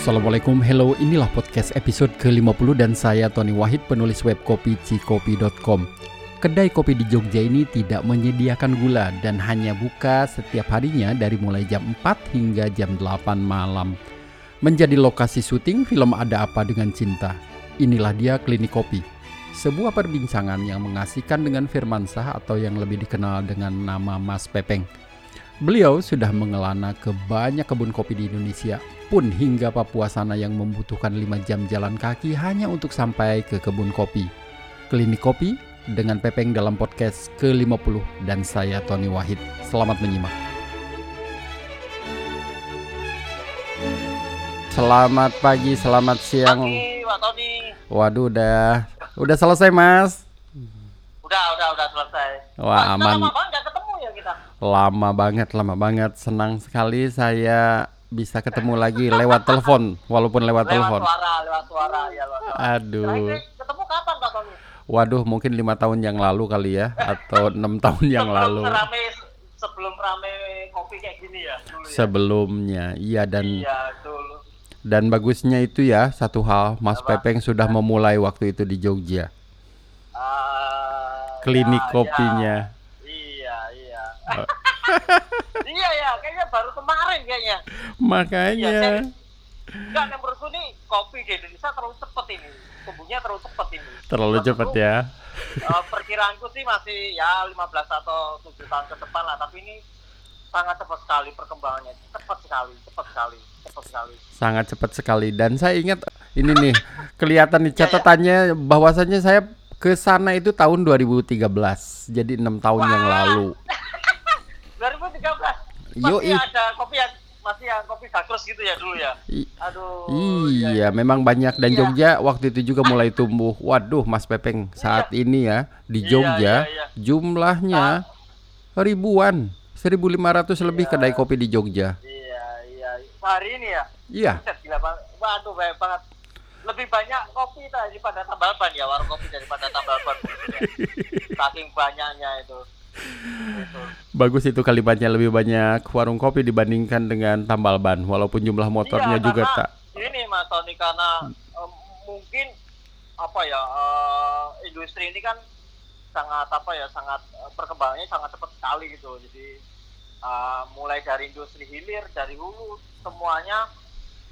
Assalamualaikum, hello, inilah podcast episode ke-50 dan saya Tony Wahid, penulis web kopi cikopi.com. Kedai kopi di Jogja ini tidak menyediakan gula dan hanya buka setiap harinya dari mulai jam 4 hingga jam 8 malam. Menjadi lokasi syuting film Ada Apa Dengan Cinta. Inilah dia Klinik Kopi. Sebuah perbincangan yang mengasihkan dengan Firman Sah atau yang lebih dikenal dengan nama Mas Pepeng. Beliau sudah mengelana ke banyak kebun kopi di Indonesia, pun hingga Papua sana yang membutuhkan 5 jam jalan kaki hanya untuk sampai ke kebun kopi. Klinik Kopi dengan Pepeng dalam podcast ke-50 dan saya Tony Wahid. Selamat menyimak. Selamat pagi, selamat siang. Pagi, Pak Tony. Waduh, udah udah selesai, Mas. Udah, udah, udah selesai. Wah, aman. lama banget nggak ketemu ya kita. Lama banget, lama banget. Senang sekali saya bisa ketemu lagi lewat telepon, walaupun lewat, Lewat telepon. suara, lewat suara, ya lewat suara. Aduh. Terakhir ketemu kapan Pak Tony? Waduh, mungkin lima tahun yang lalu kali ya, atau enam tahun yang sebelum lalu. Rame, sebelum rame kopi kayak gini ya dulu ya. Sebelumnya, iya dan Iya, dulu. dan bagusnya itu ya satu hal, Mas Apa? Pepeng sudah memulai waktu itu di Jogja, Ah, klinik ya, kopinya. ya. Iya, iya. Iya ya, kayaknya baru kemarin kayaknya. Makanya, Iya, Enggak, yang menurutku nih kopi di Indonesia terlalu cepet ini. Tumbuhnya terlalu cepet ini. terlalu cepat ya. Eh, perkiraanku sih masih ya 15 atau 7 tahun ke depan lah tapi ini sangat cepat sekali perkembangannya cepat sekali cepat sekali cepat sekali Sangat cepat sekali dan saya ingat ini nih kelihatan di Iya, iya. catatannya bahwasannya saya ke sana itu tahun 2013. Jadi enam tahun yang Wah. lalu. 2013 Yoi. masih ada kopi yang masih yang kopi bagus gitu ya dulu ya aduh Iya, memang banyak dan Iya. Jogja waktu itu juga mulai tumbuh. Waduh, Mas Pepeng, saat ini ya di Iya, Jogja iya, iya. jumlahnya ribuan, 1.500 lebih Iya. kedai kopi di Jogja. iya iya hari ini ya Iya, gila banget waduh banyak banget lebih banyak kopi daripada tambal ban ya warung kopi daripada tambal ban saking banyaknya itu bagus itu kalimatnya lebih banyak warung kopi dibandingkan dengan tambal ban, walaupun jumlah motornya Iya, juga tak. Ini Mas Tony karena em, mungkin apa ya eh, industri ini kan sangat apa ya sangat eh, perkembangannya sangat cepat sekali gitu. Jadi eh, mulai dari industri hilir dari hulu semuanya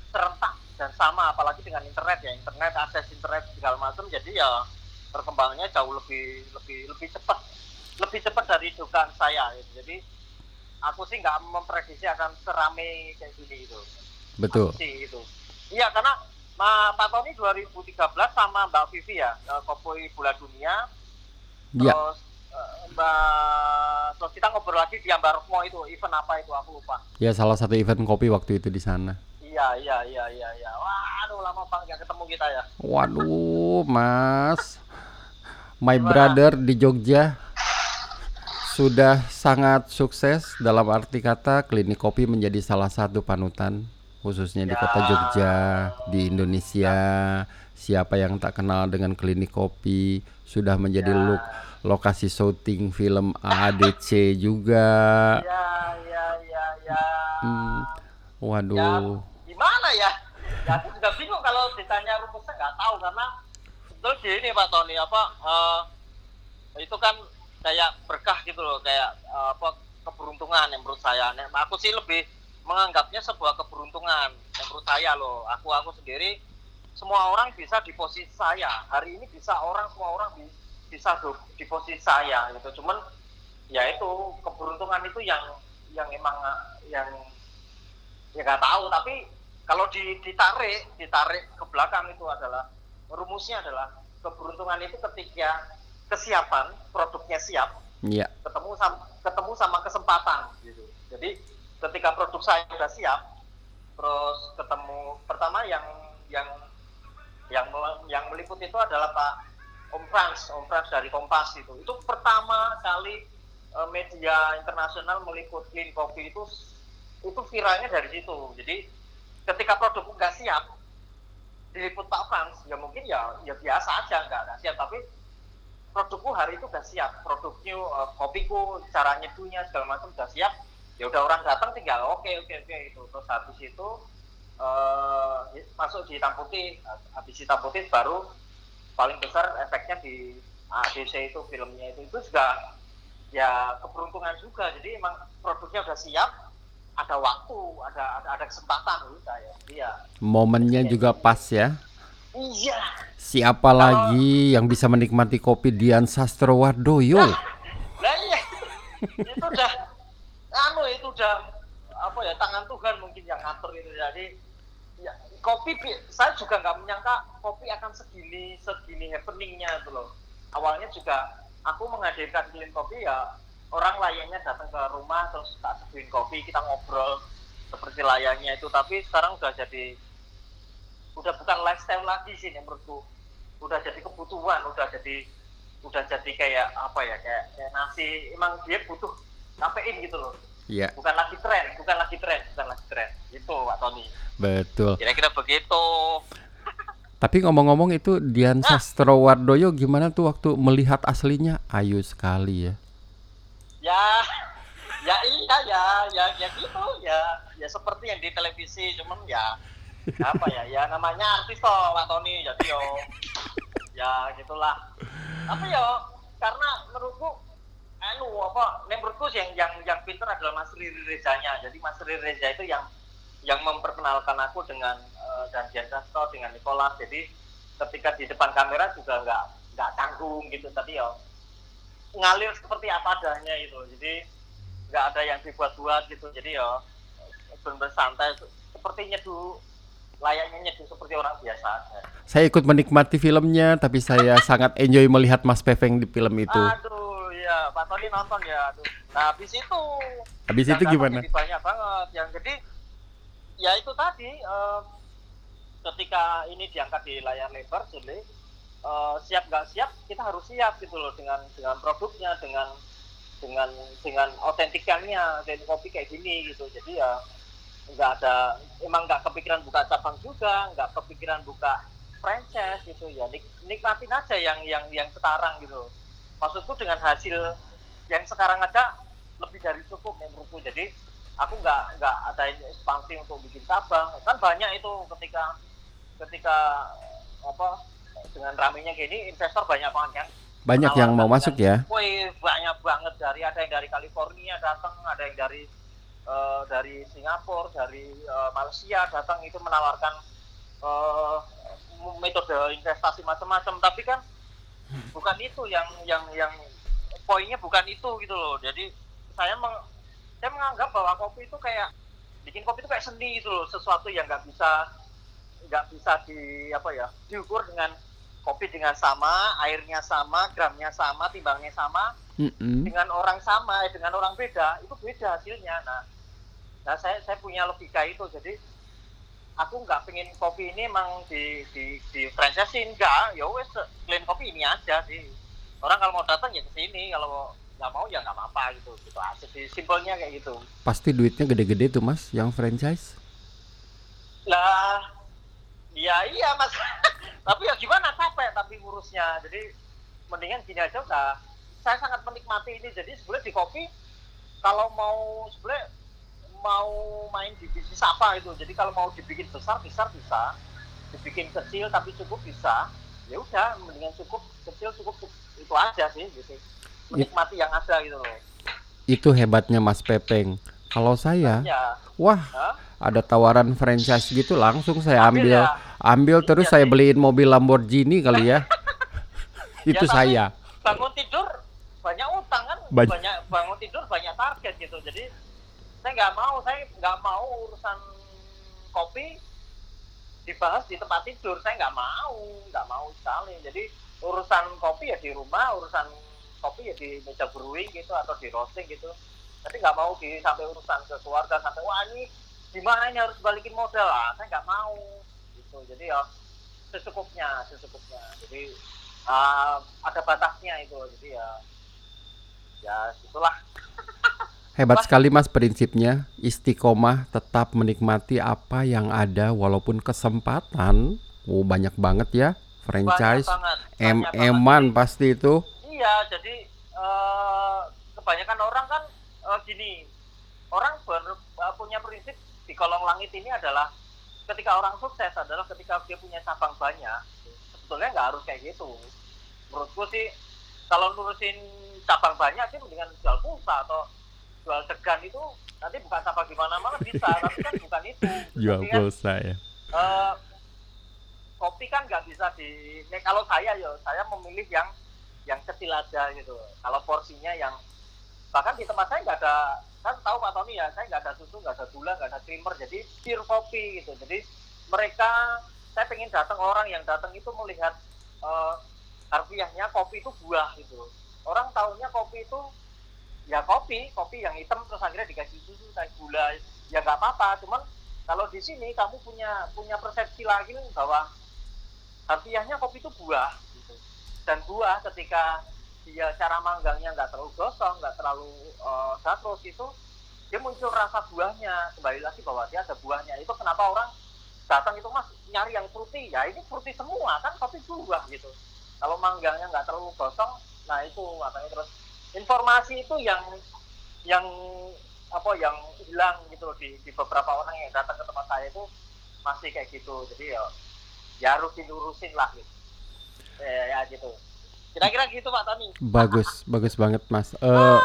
serentak dan sama apalagi dengan internet ya internet akses internet segala macam jadi ya perkembangannya jauh lebih lebih lebih cepat lebih cepat dari dugaan saya gitu. jadi aku sih nggak memprediksi akan serame kayak gini gitu Betul. sih itu. Iya karena Ma, Pak Tony 2013 sama Mbak Vivi ya Kopoi Bola Dunia. Iya. Terus eh, Mbak terus kita ngobrol lagi di Ambarokmo itu event apa itu aku lupa. Ya salah satu event kopi waktu itu di sana. Iya iya iya iya iya. Waduh lama banget gak ketemu kita ya. Waduh, Mas. My Gimana? brother di Jogja sudah sangat sukses dalam arti kata klinik kopi menjadi salah satu panutan khususnya di Ya. kota Jogja, di Indonesia. Siapa yang tak kenal dengan klinik kopi sudah menjadi Ya. look lokasi syuting film AADC juga. Iya iya iya iya. Hmm, Ya waduh. gimana ya? Ya aku juga bingung kalau ditanya rumusnya nggak tahu karena betul gini Pak Tony apa eh, itu kan kayak berkah gitu loh kayak eh, apa keberuntungan yang menurut saya. Nah, aku sih lebih menganggapnya sebuah keberuntungan yang menurut saya loh. Aku aku sendiri semua orang bisa di posisi saya. Hari ini bisa orang semua orang bi- bisa do- di posisi saya gitu. Cuman ya itu keberuntungan itu yang yang emang eh, yang ya nggak tahu tapi kalau di, ditarik ditarik ke belakang itu adalah rumusnya adalah keberuntungan itu ketika kesiapan produknya siap Iya, ketemu sama ketemu sama kesempatan gitu. Jadi ketika produk saya sudah siap terus ketemu pertama yang yang yang yang meliput itu adalah Pak Om Frans Om Frans dari Kompas itu. Itu pertama kali eh, media internasional meliput Clean Coffee itu itu viralnya dari situ. Jadi ketika produk nggak siap diliput Pak Frans ya mungkin ya ya biasa aja nggak nggak siap. Tapi produkku hari itu udah siap. Produknya eh, kopiku cara nyeduhnya segala macam udah siap. Ya udah orang datang tinggal oke oke oke itu terus habis itu eh, masuk di hitam putih. Habis hitam putih baru paling besar efeknya di ADC itu filmnya itu. Itu juga ya keberuntungan juga. Jadi emang produknya udah siap ada waktu ada ada, ada kesempatan. Udah ya. Iya. Momennya juga pas ya iya. Siapa lagi yang bisa menikmati kopi Dian Sastrowardoyo? Lah iya. itu udah anu itu udah apa ya tangan Tuhan mungkin yang ngatur itu. Jadi ya kopi saya juga nggak menyangka kopi akan segini segini happeningnya itu loh. Awalnya juga aku menghadirkan kilin kopi ya orang layaknya datang ke rumah terus tak seduhin kopi kita ngobrol seperti layaknya itu. Tapi sekarang udah jadi udah bukan lifestyle lagi sih nih menurutku. Udah jadi kebutuhan udah jadi udah jadi kayak apa ya kayak, kayak nasi. Emang dia butuh kafein gitu loh. Ya bukan lagi tren bukan lagi tren bukan lagi tren. Itu Pak Tony. Betul. Kira-kira begitu. Tapi ngomong-ngomong itu Dian Sastrowardoyo gimana tuh waktu melihat aslinya? Ayu sekali ya. Ya ya iya ya ya ya gitu ya. Ya seperti yang di televisi cuman ya apa ya? Ya namanya artis toh Pak Tony. Jadi yo ya gitulah. Tapi yo karena menurutku anu apa menurutku sih yang yang yang pinter adalah Mas Riri Rezanya. Jadi Mas Riri Reza itu yang yang memperkenalkan aku dengan eh, dan Dian Sastro dengan Nicholas. Jadi ketika di depan kamera juga nggak nggak canggung gitu. Tapi yo ngalir seperti apa adanya itu jadi nggak ada yang dibuat-buat gitu. Jadi ya benar santai. Nyeduh layaknya nyeduh seperti orang biasa aja. Saya ikut menikmati filmnya tapi saya sangat enjoy melihat Mas Peveng di film itu. Aduh ya Pak Tony nonton ya aduh. Nah habis itu habis itu gimana? banyak banget. Yang jadi ya itu tadi eh, ketika ini diangkat di layar lebar jadi eh, siap nggak siap kita harus siap gitu loh dengan dengan produknya dengan dengan dengan otentikannya dan kopi kayak gini gitu. Jadi ya nggak ada emang nggak kepikiran buka cabang juga nggak kepikiran buka franchise gitu ya. Nik, nikmatin aja yang yang yang sekarang gitu maksudku dengan hasil yang sekarang aja lebih dari cukup menurutku. Jadi aku nggak nggak ada ekspansi untuk bikin cabang. Kan banyak itu ketika ketika apa dengan ramenya gini investor banyak banget kan. Banyak yang mau masuk ya. Wih, banyak banget. Dari ada yang dari California datang, ada yang dari eh, dari Singapura, dari eh, Malaysia datang itu menawarkan eh, metode investasi macam-macam. Tapi kan bukan itu yang yang yang poinnya bukan itu gitu loh. Jadi saya meng, saya menganggap bahwa kopi itu kayak bikin kopi itu kayak seni gitu loh, sesuatu yang nggak bisa nggak bisa di apa ya diukur dengan kopi dengan sama, airnya sama, gramnya sama, timbangnya sama, Mm-mm. dengan orang sama, eh, dengan orang beda, itu beda hasilnya. Nah, nah saya saya punya logika itu, jadi aku nggak pengen kopi ini emang di di di franchisein enggak, ya wes clean kopi ini aja sih. Orang kalau mau datang ya ke sini, kalau nggak mau ya nggak apa-apa gitu, gitu aja sih. Simpelnya kayak gitu. pasti duitnya gede-gede tuh mas yang franchise Lah, ya iya mas. tapi ya gimana capek tapi ngurusnya. Jadi mendingan gini aja udah. Saya sangat menikmati ini. Jadi sebenarnya di kopi kalau mau sebenarnya mau main di bisnis apa itu. Jadi kalau mau dibikin besar besar bisa, dibikin kecil tapi cukup bisa. Ya udah, mendingan cukup kecil cukup itu aja sih gitu. Menikmati yang ada gitu loh. itu hebatnya Mas Pepeng kalau saya Ya, wah Hah? ada tawaran franchise gitu langsung saya Ambil ambil ya? ambil terus Iya saya sih. beliin mobil Lamborghini kali ya itu tapi saya bangun tidur banyak utang kan banyak bangun tidur banyak target gitu jadi saya nggak mau saya nggak mau urusan kopi dibahas di tempat tidur. Saya nggak mau nggak mau sekali. Jadi urusan kopi ya di rumah urusan kopi ya di meja brewing gitu atau di roasting gitu. Tapi nggak mau di sampai urusan ke keluarga sampai wah ini gimana ini harus balikin modal? Lah saya nggak mau gitu. Jadi ya secukupnya secukupnya jadi ah, ada batasnya itu. Jadi ya ya itulah hebat sekali Mas prinsipnya. Istiqomah tetap menikmati apa yang ada walaupun kesempatan. Oh banyak banget ya. Franchise. banget. em-eman pasti itu. Iya jadi eh, kebanyakan orang kan eh, gini. Orang ber, eh, punya prinsip di kolong langit ini adalah ketika orang sukses adalah ketika dia punya cabang banyak. Sebetulnya nggak harus kayak gitu. Menurutku sih kalau nurusin cabang banyak sih mendingan jual pulsa atau jual degan itu nanti bukan cabang di mana-mana bisa. Tapi kan bukan itu. Jual Tapi kan, pulsa ya eh, kopi kan nggak bisa di nih, kalau saya ya saya memilih yang yang kecil aja gitu. Kalau porsinya yang bahkan di tempat saya nggak ada kan tahu Pak Tony ya saya nggak ada susu nggak ada gula nggak ada creamer jadi pure kopi gitu. Jadi mereka saya pengen datang orang yang datang itu melihat uh, harfiahnya kopi itu buah gitu. Orang tahunya kopi itu ya kopi kopi yang hitam terus akhirnya dikasih susu kayak gula. Ya nggak apa-apa. Cuman kalau di sini kamu punya punya persepsi lagi bahwa harfiahnya kopi itu buah gitu. dan buah ketika dia cara manggangnya nggak terlalu gosong nggak terlalu uh, gatos itu dia muncul rasa buahnya. Kembali lagi bahwa dia ada buahnya. Itu kenapa orang datang itu mas nyari yang fruity? Ya ini fruity semua. Kan tapi buah gitu. Kalau manggangnya nggak terlalu gosong nah itu makanya terus informasi itu yang yang apa yang hilang gitu loh di, di beberapa orang yang datang ke tempat saya itu masih kayak gitu jadi ya ya harus dilurusin lah gitu ya, ya gitu Kira-kira gitu Pak Tani. Bagus, bagus banget Mas. Uh,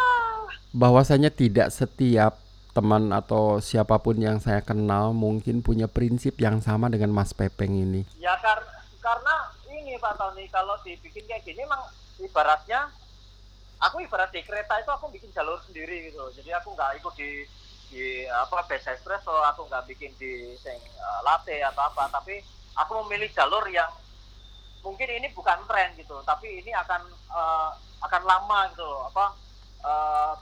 bahwasanya tidak setiap teman atau siapa pun yang saya kenal mungkin punya prinsip yang sama dengan Mas Pepeng ini. Ya kar karena ini Pak Tony kalau dibikin kayak gini emang ibaratnya aku ibarat di kereta itu aku bikin jalur sendiri gitu. Jadi aku nggak ikut di di apa best espresso aku nggak bikin di sing uh, latte atau apa. Tapi aku memilih jalur yang mungkin ini bukan tren gitu tapi ini akan uh, akan lama gitu apa uh,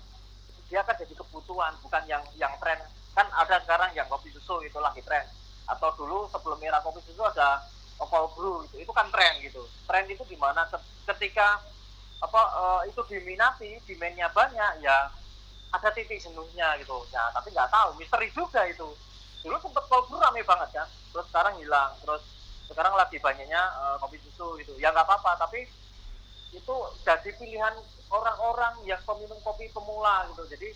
dia akan jadi kebutuhan bukan yang yang tren. Kan ada sekarang yang kopi susu itu lagi tren. Atau dulu sebelum era kopi susu ada cold brew gitu. Itu kan tren gitu. Tren itu di mana ketika apa uh, itu diminati demandnya banyak ya ada titik jenuhnya gitu. Ya tapi nggak tahu misteri juga itu. Dulu cold brew rame banget kan terus sekarang hilang terus sekarang lagi banyaknya uh, kopi susu gitu. Ya nggak apa-apa tapi itu jadi pilihan orang-orang yang peminum kopi pemula gitu. Jadi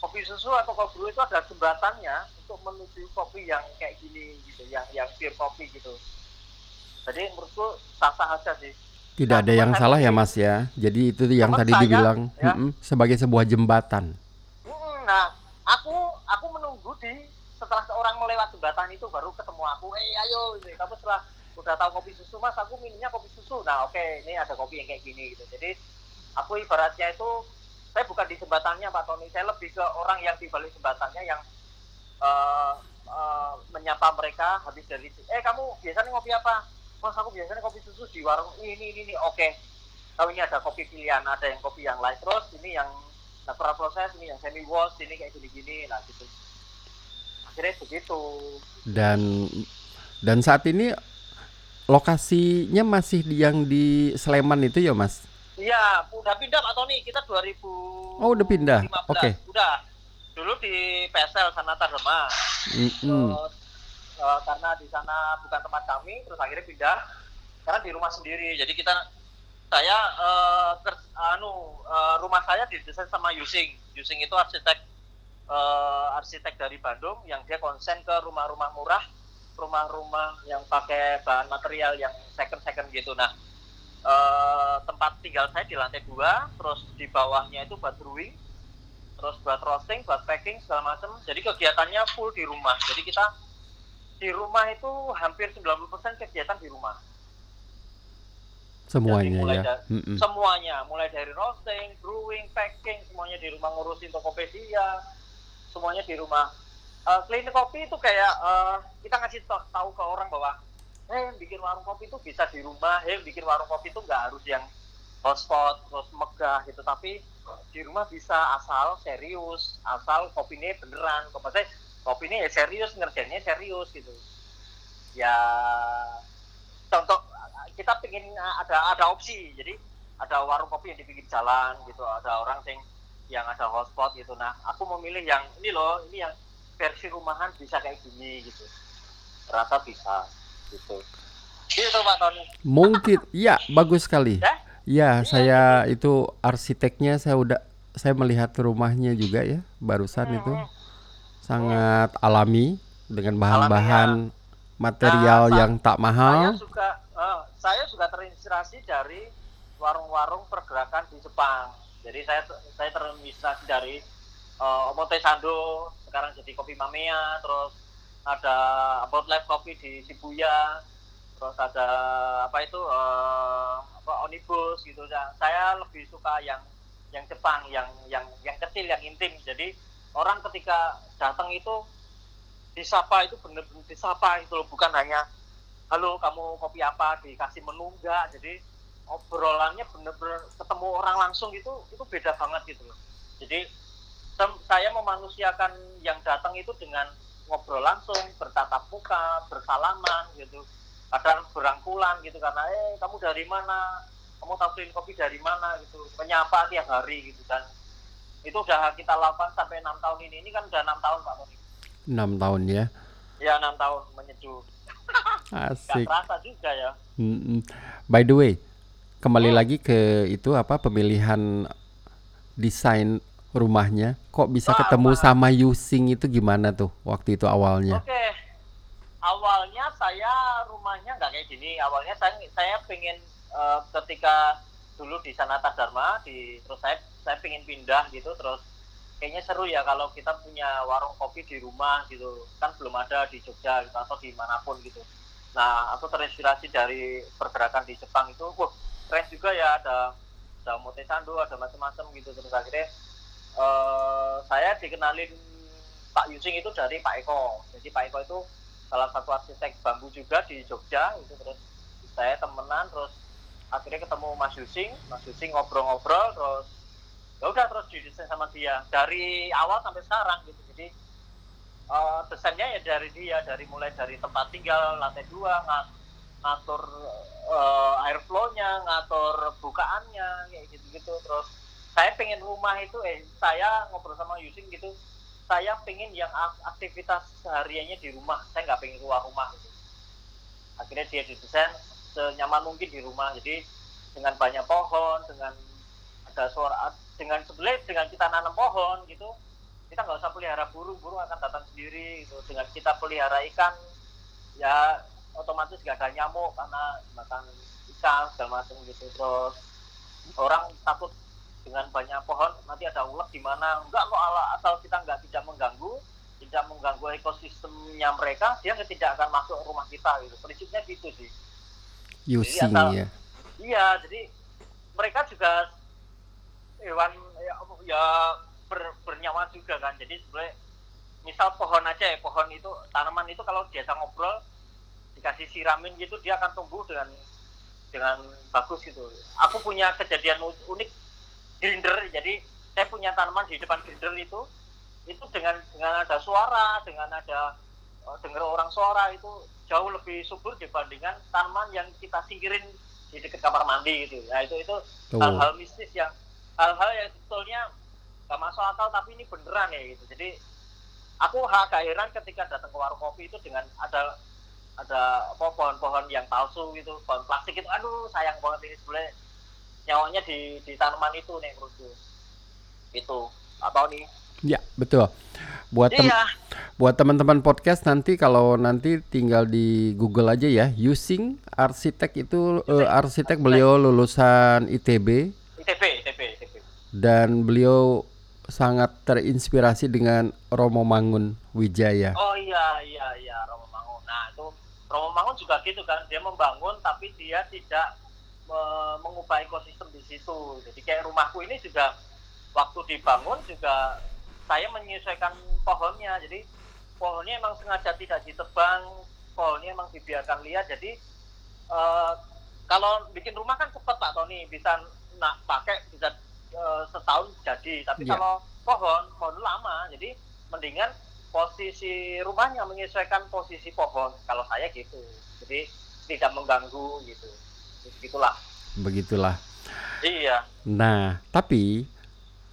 kopi susu atau kopi itu ada jembatannya untuk menuju kopi yang kayak gini gitu yang yang pure kopi gitu. Jadi menurutku sah-sah aja sih tidak nah, ada yang salah ya mas ya. Jadi itu yang tadi saya, dibilang ya, sebagai sebuah jembatan. Nah aku aku menunggu di setelah seorang melewat jembatan itu baru ketemu aku. Eh ayo ini kamu setelah udah tahu kopi susu mas aku minumnya kopi susu. Nah oke okay, ini ada kopi yang kayak gini gitu. Jadi aku ibaratnya itu saya bukan di jembatannya Pak Tony. Saya lebih ke orang yang di balik jembatannya yang uh, uh, menyapa mereka habis dari eh kamu biasanya ngopi apa mas aku biasanya kopi susu di warung ini ini ini. Oke. Okay. ini ada kopi pilihan ada yang kopi yang light roast ini yang natural proses ini yang semi wash ini kayak gini gini nah gitu. Akhirnya begitu. Dan dan saat ini lokasinya masih di yang di Sleman itu ya mas? Iya udah pindah Pak Tony. Kita 2000 oh udah pindah? oke. Okay. udah. Dulu di PSL Sanata Rema mm -hmm. Uh, karena di sana bukan tempat kami terus akhirnya pindah karena di rumah sendiri jadi kita saya uh, ter, anu uh, rumah saya didesain sama Yusing Yusing itu arsitek uh, arsitek dari Bandung yang dia konsen ke rumah-rumah murah, rumah-rumah yang pakai bahan material yang second-second gitu. Nah, uh, tempat tinggal saya di lantai dua, terus di bawahnya itu buat brewing, terus buat roasting, buat packing segala macam. Jadi kegiatannya full di rumah. Jadi kita di rumah itu hampir 90% kegiatan di rumah. Semuanya mulai ya. Da- mm -mm. Semuanya, mulai dari roasting, brewing, packing, semuanya di rumah ngurusin Tokopedia, semuanya di rumah uh, klinik kopi itu kayak uh, kita ngasih tahu ke orang bahwa eh bikin warung kopi itu bisa di rumah eh bikin warung kopi itu nggak harus yang hotspot terus megah gitu tapi di rumah bisa asal serius asal kopi ini beneran maksudnya kopi ini ya serius ngerjainnya serius gitu. Ya contoh kita pengen ada ada opsi. Jadi ada warung kopi yang di pinggir jalan gitu ada orang yang yang ada hotspot gitu. Nah aku memilih yang ini loh ini yang versi rumahan bisa kayak gini gitu. Rata bisa gitu. Itu Pak Tony. Mungkin ya bagus sekali. Ya, ya saya itu arsiteknya saya udah saya melihat rumahnya juga ya barusan hmm. itu sangat alami dengan bahan-bahan material Nah, yang tak saya mahal. juga eh, saya juga terinspirasi dari warung-warung pergerakan di Jepang. Jadi saya saya terinspirasi dari eh, Omote Sando, sekarang jadi Kopi Mamea, terus ada About Life Coffee di Shibuya, terus ada apa itu eh, apa Onibus gitu. Ya, Saya lebih suka yang yang Jepang, yang yang yang kecil, yang intim. Jadi orang ketika datang itu disapa itu bener-bener disapa itu loh, bukan hanya halo kamu kopi apa? Dikasih menu enggak. Jadi obrolannya bener-bener ketemu orang langsung itu itu beda banget gitu loh. Jadi saya memanusiakan yang datang itu dengan ngobrol langsung bertatap muka bersalaman gitu. Kadang berangkulan gitu karena eh kamu dari mana? Kamu tahu kopi dari mana? gitu. Menyapa tiap hari gitu dan itu udah kita lakukan sampai enam tahun ini ini kan udah enam tahun pak Tony 6 tahun ya. ya enam tahun menyeduh Asik. terasa juga ya Mm-mm. By the way, kembali Hmm. lagi ke itu apa pemilihan desain rumahnya. Kok bisa ketemu Pak. sama Yusing itu gimana tuh waktu itu awalnya? Oke, awalnya saya rumahnya nggak kayak gini. Awalnya saya saya pengen eh, ketika dulu di Sanata Dharma, di terus saya saya pengen pindah gitu, terus kayaknya seru ya kalau kita punya warung kopi di rumah gitu. Kan belum ada di Jogja gitu atau di mana pun gitu. Nah, aku terinspirasi dari pergerakan di Jepang itu, wah keren juga ya ada ada Mote Sando, ada macam-macam gitu. Terus akhirnya eh, saya dikenalin Pak Yusing itu dari Pak Eko. Jadi Pak Eko itu salah satu arsitek bambu juga di Jogja itu terus saya temenan terus akhirnya ketemu Mas Yusing, Mas Yusing ngobrol-ngobrol terus ya udah terus didesain sama dia. Dari awal sampai sekarang gitu. Jadi eh, desainnya ya dari dia dari mulai dari tempat tinggal lantai dua ngat, ngatur eh, air flow-nya, ngatur bukaannya kayak gitu-gitu. Terus saya pengen rumah itu eh saya ngobrol sama Yusing gitu. Saya pengen yang ak- aktivitas sehariannya di rumah. Saya nggak pengen keluar rumah gitu. akhirnya dia didesain senyaman mungkin di rumah. Jadi dengan banyak pohon dengan ada suara dengan sebelah dengan kita nanam pohon gitu kita nggak usah pelihara burung burung akan datang sendiri gitu. Dengan kita pelihara ikan ya otomatis nggak ada nyamuk karena makan ikan segala macam gitu. Terus orang takut dengan banyak pohon nanti ada ulat di mana. Enggak kok ala asal kita enggak tidak mengganggu tidak mengganggu ekosistemnya mereka dia nggak- tidak akan masuk rumah kita gitu. Prinsipnya gitu sih. Yusing asal- ya. iya jadi mereka juga hewan ya, ya ber- bernyawa juga kan. Jadi sebenarnya misal pohon aja ya pohon itu tanaman itu kalau biasa ngobrol dikasih siramin gitu dia akan tumbuh dengan dengan bagus gitu. Aku punya kejadian unik grinder. Jadi saya punya tanaman di depan grinder itu itu dengan dengan ada suara dengan ada eh, dengar orang suara itu jauh lebih subur dibandingkan tanaman yang kita singkirin di dekat kamar mandi gitu. Ya itu itu hal-hal mistis yang hal-hal yang sebetulnya gak masuk akal tapi ini beneran ya gitu. Jadi aku agak heran ketika datang ke warung kopi itu dengan ada ada apa pohon-pohon yang palsu gitu pohon plastik itu. Aduh sayang banget ini sebenarnya. Nyawanya di di tanaman itu nih menurutku. Itu. Atau nih? Ya, betul. Buat tem- iya. buat teman-teman podcast nanti kalau nanti tinggal di Google aja ya, Yusing arsitek itu eh, arsitek beliau lulusan ITB ITB dan beliau sangat terinspirasi dengan Romo Mangun Wijaya. oh iya iya iya Romo Mangun. Nah itu Romo Mangun juga gitu kan. Dia membangun tapi dia tidak me- mengubah ekosistem di situ. Jadi kayak rumahku ini juga waktu dibangun juga saya menyesuaikan pohonnya. Jadi pohonnya emang sengaja tidak ditebang pohonnya emang dibiarkan liar. Jadi eh, kalau bikin rumah kan cepat Pak Tony. Bisa nak pakai bisa eh, setahun jadi tapi Iya. kalau pohon pohon lama jadi mendingan posisi rumahnya menyesuaikan posisi pohon kalau saya gitu jadi tidak mengganggu gitu gitulah Begitulah. iya Nah, tapi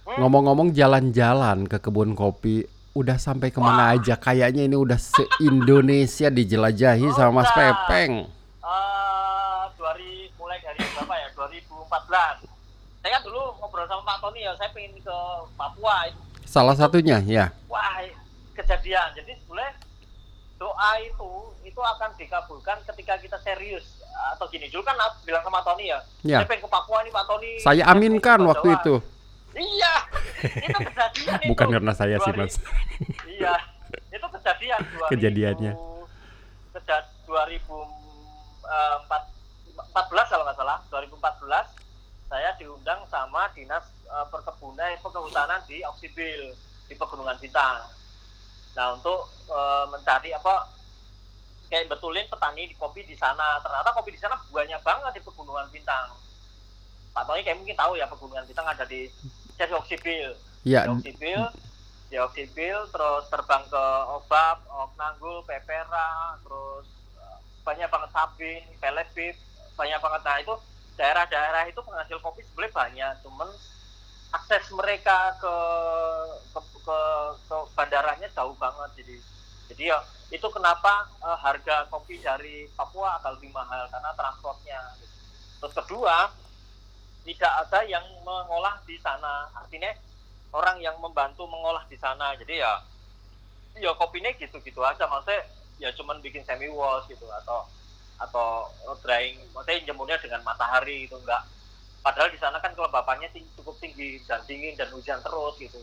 Hmm. ngomong-ngomong jalan-jalan ke kebun kopi udah sampai ke mana aja? Kayaknya ini udah se-Indonesia dijelajahi Oh, sama Mas. Pepeng. eh 2000 mulai dari berapa ya 2014 saya kan dulu ngobrol sama Pak Tony ya saya pengen ke Papua itu Salah satunya ya. wah kejadian jadi sebenarnya doa itu itu akan dikabulkan ketika kita serius atau gini dulu kan aku bilang sama Tony ya, Ya. saya pengen ke Papua nih Pak Tony Saya aminkan waktu Jawa." itu. iya itu kejadian itu Bukan karena saya sih, 2000 Mas. iya itu kejadian 2000, Kejadiannya. kejad 2004 14 kalau nggak salah 2014 saya diundang sama dinas eh, perkebunan eh, perkehutanan di Oksibil di Pegunungan Bintang. Nah untuk eh, mencari apa kayak betulin petani di kopi di sana. Ternyata kopi di sana banyak banget di Pegunungan Bintang. Pak Tony kayak mungkin tahu ya Pegunungan Bintang ada di jadi Oksibil. Ya, di Oksibil di Oksibil terus terbang ke Obab, Oknanggul, Pepera terus eh, banyak banget Sabin, Pelepip banyak banget. Nah itu daerah-daerah itu penghasil kopi sebenarnya banyak cuman akses mereka ke ke, ke, ke bandaranya jauh banget jadi jadi ya itu kenapa eh, harga kopi dari Papua agak lebih mahal karena transportnya. Terus kedua tidak ada yang mengolah di sana. Artinya orang yang membantu mengolah di sana jadi ya ya kopinya gitu-gitu aja. Maksudnya ya cuman bikin semi wash gitu atau atau drying maksudnya jemurnya dengan matahari itu enggak. Padahal di sana kan kelembapannya ting- cukup tinggi dan dingin dan hujan terus gitu.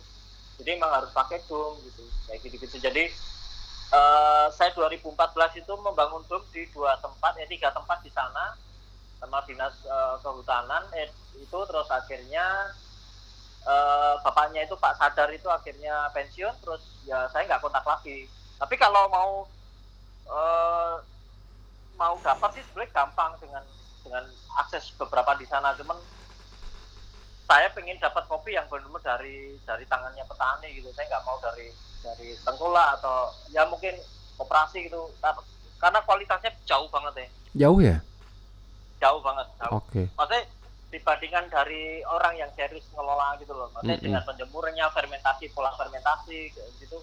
Jadi emang harus pakai dom gitu kayak gitu-gitu. Jadi eh, saya 2014 itu membangun dom di dua tempat ya tiga tempat di sana sama dinas eh, kehutanan eh, itu terus akhirnya eh, bapaknya itu Pak Sadar itu akhirnya pensiun terus ya saya nggak kontak lagi. Tapi kalau mau eh, mau dapat sih sebenarnya gampang dengan dengan akses beberapa di sana. Cuman saya pengen dapat kopi yang benar-benar dari dari tangannya petani gitu. Saya nggak mau dari dari tengkulak atau ya mungkin operasi gitu. Tar- karena kualitasnya jauh banget ya. Jauh ya? jauh banget jauh. Oke. maksudnya dibandingkan dari orang yang serius ngelola gitu loh. Maksudnya Mm-mm. dengan penjemurnya fermentasi pola fermentasi gitu.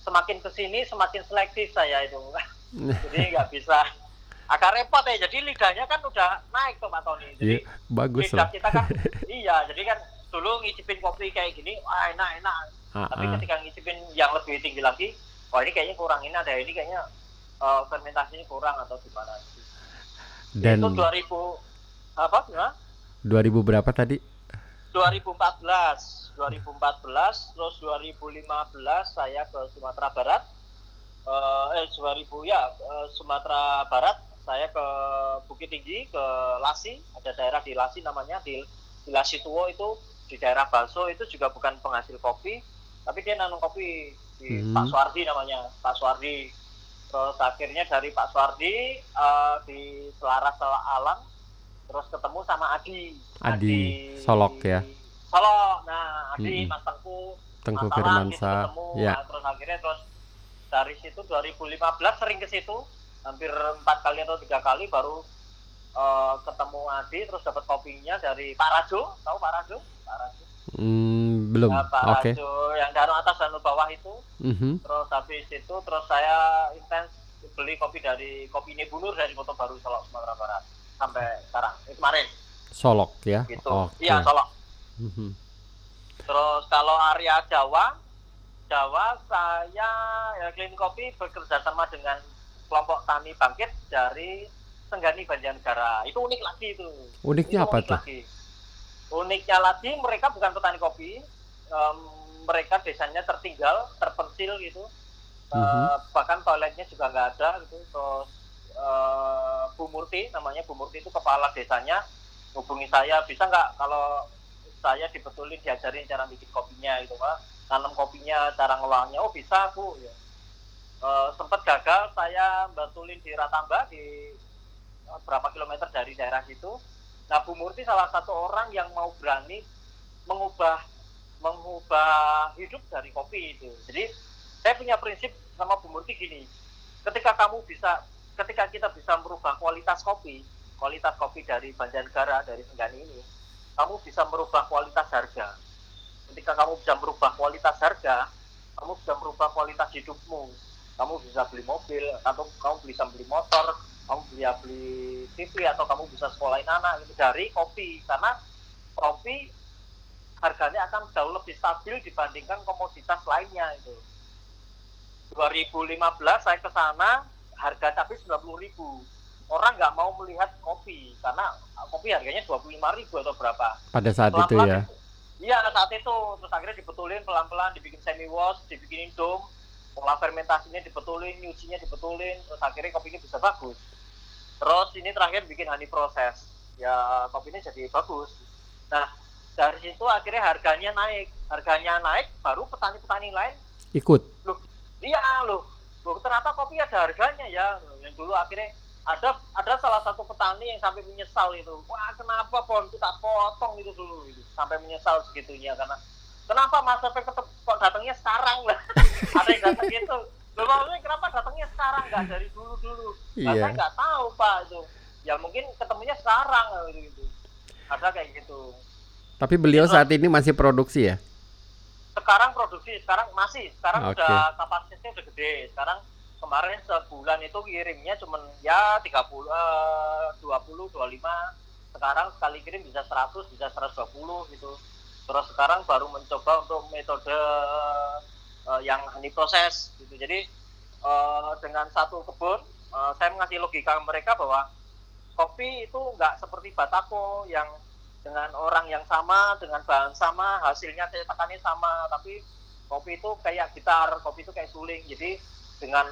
Semakin ke sini semakin selektif saya itu. Jadi nggak bisa agak repot ya jadi lidahnya kan udah naik tuh Pak Tony jadi Iya, bagus lidah lah. kita kan iya jadi kan dulu ngicipin kopi kayak gini wah enak enak Ah, tapi ah. ketika ngicipin yang lebih tinggi lagi wah ini kayaknya kurang ini ada ini kayaknya eh, fermentasinya kurang atau gimana Dan itu 2000 apa ya 2000 berapa tadi? 2014 2014 terus 2015 saya ke Sumatera Barat eh, eh 2000 ya eh, Sumatera Barat saya ke Bukit Tinggi ke Lasi ada daerah di Lasi namanya di, di Lasi Tuwo itu di daerah Balso itu juga bukan penghasil kopi tapi dia nanam kopi di Hmm. Pak Suwardi namanya Pak Suwardi terus akhirnya dari Pak Suwardi eh, di Selaras Alang terus ketemu sama Adi Adi Solok ya? Solok nah Adi Mm-mm. Mas Tengku Tengku Mas gitu Firmansa. ketemu Ya. Nah, terus akhirnya terus dari situ 2015 sering ke situ hampir empat kali atau tiga kali baru eh, ketemu Adi terus dapat kopinya dari Pak Rajo tahu Pak Rajo Pak Rajo Hmm, belum. Nah, Pak Oke. Rajo yang danau atas danau bawah itu Mhm. terus habis itu terus saya intens beli kopi dari kopi ini Bunur dari Kota Baru Solok Sumatera Barat sampai sekarang ini kemarin Solok ya. gitu Oke. iya Solok Mhm. terus kalau area Jawa Jawa saya ya Clean Kopi bekerja sama dengan kelompok tani bangkit dari Senggani Banjarnegara. Itu unik lagi itu. Uniknya Itu apa unik tuh? lagi. uniknya lagi mereka bukan petani kopi. Em, mereka desanya tertinggal terpencil gitu. Eh, Mhm. bahkan toiletnya juga nggak ada gitu. Terus eh, Bu Murti namanya Bu Murti itu kepala desanya hubungi saya bisa nggak kalau saya dibetulin diajarin cara bikin kopinya gitu pak? Tanam kopinya cara ngolahnya oh bisa bu. Ya Eh, sempat gagal saya betulin di Ratamba di eh, berapa kilometer dari daerah situ. Nah Bu Murti salah satu orang yang mau berani mengubah mengubah hidup dari kopi itu. Jadi saya punya prinsip sama Bu Murti gini ketika kamu bisa ketika kita bisa merubah kualitas kopi kualitas kopi dari Banjarnegara dari Senggani ini kamu bisa merubah kualitas harga. Ketika kamu bisa merubah kualitas harga kamu bisa merubah kualitas hidupmu kamu bisa beli mobil atau kamu bisa beli motor kamu bisa beli TV atau kamu bisa sekolahin anak gitu. Dari kopi karena kopi harganya akan jauh lebih stabil dibandingkan komoditas lainnya itu 2015 saya ke sana harga cabai 90.000 orang nggak mau melihat kopi karena kopi harganya 25.000 atau berapa. Pada saat itu ya? iya saat itu. Terus akhirnya dibetulin pelan-pelan dibikin semi wash dibikinin dome pola fermentasinya dibetulin nyucinya dibetulin terus akhirnya kopi ini bisa bagus. Terus ini terakhir bikin honey proses ya kopi ini jadi bagus. Nah dari situ akhirnya harganya naik. Harganya naik baru petani-petani lain ikut? Loh iya loh. Loh ternyata kopi ada harganya ya. Yang dulu akhirnya ada ada salah satu petani yang sampai menyesal itu. Wah kenapa pohonku tak potong itu dulu? Itu sampai menyesal segitunya karena kenapa mas sampai kok datangnya sekarang? Lah ada yang datang gitu. Loh maksudnya kenapa datangnya sekarang? Nggak dari dulu dulu iya. saya nggak tahu pak itu. Ya mungkin ketemunya sekarang gitu, gitu ada kayak gitu. Tapi beliau saat ini masih produksi ya? Sekarang produksi sekarang masih. Sekarang okay. udah kapasitasnya udah gede. Sekarang kemarin sebulan itu kirimnya cuma ya 30 uh, 20 25 sekarang sekali kirim bisa 100 bisa 120 gitu terus sekarang baru mencoba untuk metode uh, yang honey proses gitu jadi uh, dengan satu kebun uh, saya mengasih logika mereka bahwa kopi itu nggak seperti batako yang dengan orang yang sama dengan bahan sama hasilnya cetakannya sama tapi kopi itu kayak gitar kopi itu kayak suling jadi dengan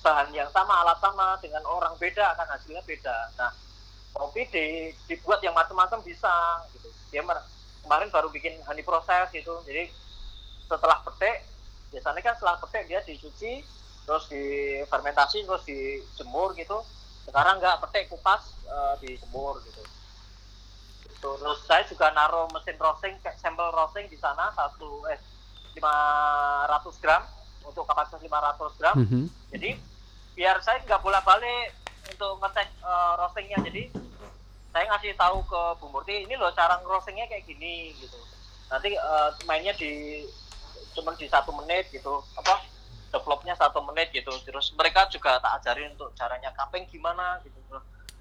bahan yang sama, alat sama, dengan orang beda akan hasilnya beda. Nah, kopi di, dibuat yang macam-macam bisa gitu. Dia kemarin baru bikin honey proses gitu. Jadi setelah petik, biasanya kan setelah petik dia dicuci, terus difermentasi, terus dijemur gitu. Sekarang nggak petik kupas, uh, dijemur gitu. gitu. Terus saya juga naruh mesin roasting, sampel roasting di sana satu eh 500 gram untuk kapasitas 500 gram. Mm -hmm. Jadi biar saya nggak bolak-balik untuk ngecek uh, roastingnya. Jadi saya ngasih tahu ke Bu Murti, ini loh cara roastingnya kayak gini gitu. Nanti uh, mainnya di cuma di satu menit gitu, apa developnya satu menit gitu. Terus mereka juga tak ajarin untuk caranya cupping gimana gitu.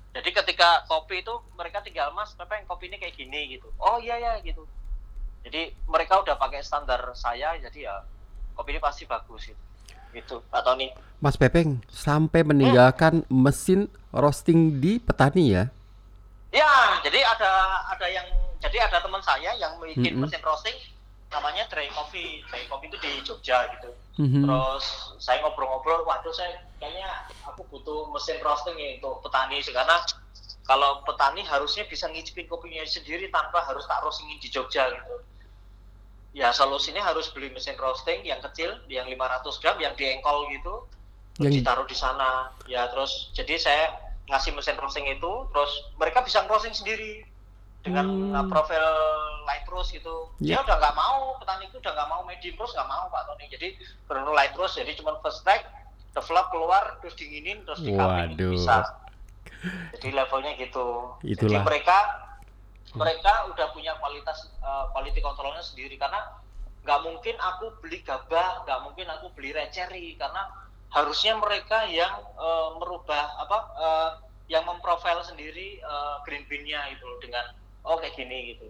Jadi ketika kopi itu mereka tinggal mas, Pepeng kopi ini kayak gini gitu. Oh iya ya gitu. Jadi mereka udah pakai standar saya, jadi ya kopi ini pasti bagus itu gitu Pak Tony Mas Pepeng sampai meninggalkan hmm. mesin roasting di petani ya ya jadi ada ada yang jadi ada teman saya yang bikin -hmm. mesin roasting namanya dry coffee. Dry coffee itu di Jogja gitu. -hmm. terus saya ngobrol-ngobrol waduh saya kayaknya aku butuh mesin roasting ya untuk petani sih. Karena kalau petani harusnya bisa ngicipin kopinya sendiri tanpa harus tak roastingin di Jogja gitu. Ya solusinya harus beli mesin roasting yang kecil yang 500 gram yang diengkol gitu terus yang... ditaruh di sana. Ya terus jadi saya ngasih mesin roasting itu terus mereka bisa roasting sendiri dengan hmm. uh, profil light roast gitu yeah. dia udah nggak mau petani itu udah nggak mau medium roast nggak mau pak Tony jadi benar light roast jadi cuma first track develop keluar terus dinginin terus di bisa jadi levelnya gitu Itulah. jadi mereka mereka udah punya kualitas uh, quality controlnya sendiri karena nggak mungkin aku beli gabah nggak mungkin aku beli receri karena harusnya mereka yang uh, merubah apa uh, yang memprofil sendiri uh, green bean-nya itu dengan oh kayak gini gitu.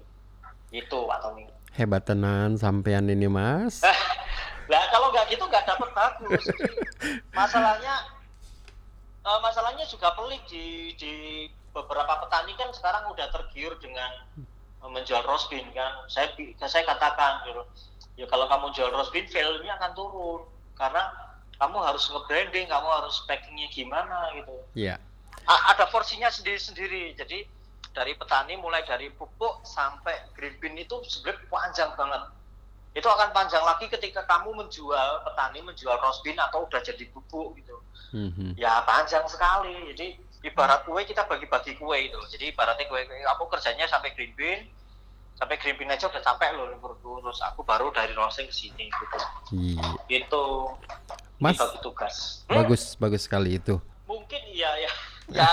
Itu Pak Tony hebat tenan sampean ini mas. Lah kalau nggak gitu nggak dapat bagus. Masalahnya uh, masalahnya juga pelik di di beberapa petani kan sekarang udah tergiur dengan menjual roast bean kan. Saya saya katakan gitu ya kalau kamu jual roast bean value-nya akan turun. Karena kamu harus nge-branding kamu harus packingnya gimana gitu. Iya. Yeah. ada porsinya sendiri-sendiri. Jadi dari petani mulai dari pupuk sampai green bean itu sebenarnya panjang banget. Itu akan panjang lagi ketika kamu menjual petani menjual roast bean atau udah jadi pupuk gitu. Mm-hmm. ya panjang sekali. Jadi ibarat kue kita bagi-bagi kue itu. Jadi ibaratnya kue, kue aku kerjanya sampai green bean sampai green bean aja udah capek loh terus aku baru dari roasting ke sini gitu. Iya. itu mas tugas hmm? bagus bagus sekali itu mungkin iya ya ya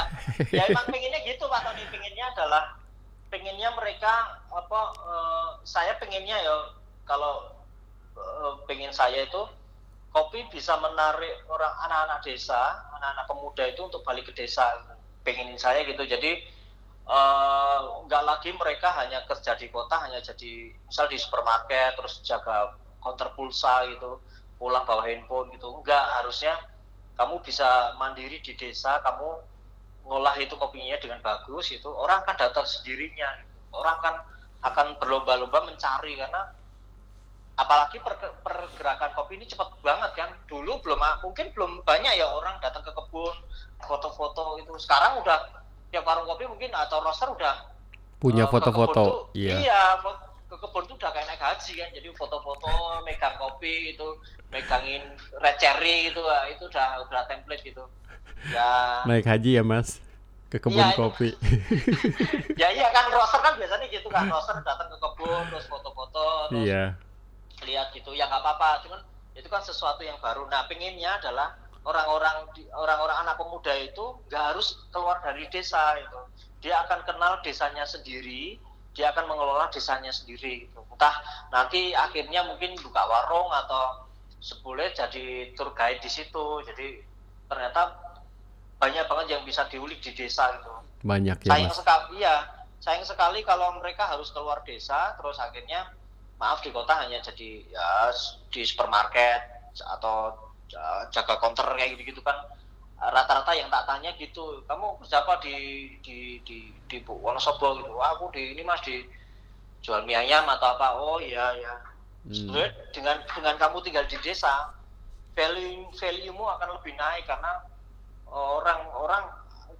ya emang pengennya gitu pak Tony pengennya adalah pengennya mereka apa uh, saya pengennya ya kalau uh, pengen saya itu kopi bisa menarik orang anak-anak desa, anak-anak pemuda itu untuk balik ke desa. Pengenin saya gitu. Jadi eh, nggak uh, lagi mereka hanya kerja di kota, hanya jadi misal di supermarket, terus jaga counter pulsa gitu. Pulang bawa handphone gitu. Enggak harusnya kamu bisa mandiri di desa kamu ngolah itu kopinya dengan bagus itu orang akan datang sendirinya orang kan akan berlomba-lomba mencari karena apalagi per, pergerakan kopi ini cepat banget kan. Dulu belum mungkin belum banyak ya orang datang ke kebun foto-foto itu sekarang udah tiap warung kopi mungkin atau roster udah punya eh, foto-foto iya. iya ke kebun tuh udah kayak naik haji kan. Jadi foto-foto megang kopi itu megangin red cherry itu itu udah udah template gitu. Ya. Naik haji ya mas? Ke kebun iya, kopi. ya iya kan roster kan biasanya gitu kan. Roster datang ke kebun terus foto-foto terus iya. lihat gitu. Ya nggak apa-apa. Cuman itu kan sesuatu yang baru. Nah pinginnya adalah orang-orang orang-orang anak pemuda itu nggak harus keluar dari desa itu. Dia akan kenal desanya sendiri dia akan mengelola desanya sendiri gitu. entah nanti akhirnya mungkin buka warung atau seboleh jadi tour guide di situ. Jadi ternyata banyak banget yang bisa diulik di desa gitu. Banyak ya sayang sekali ya sayang sekali kalau mereka harus keluar desa terus akhirnya maaf di kota hanya jadi ya di supermarket atau jaga counter kayak gitu gitu kan rata-rata yang tak tanya gitu kamu kerja apa di di di di Bu Wonosobo gitu Wah, aku di ini mas di jual mie ayam atau apa oh iya ya hmm. dengan dengan kamu tinggal di desa value value mu akan lebih naik karena orang-orang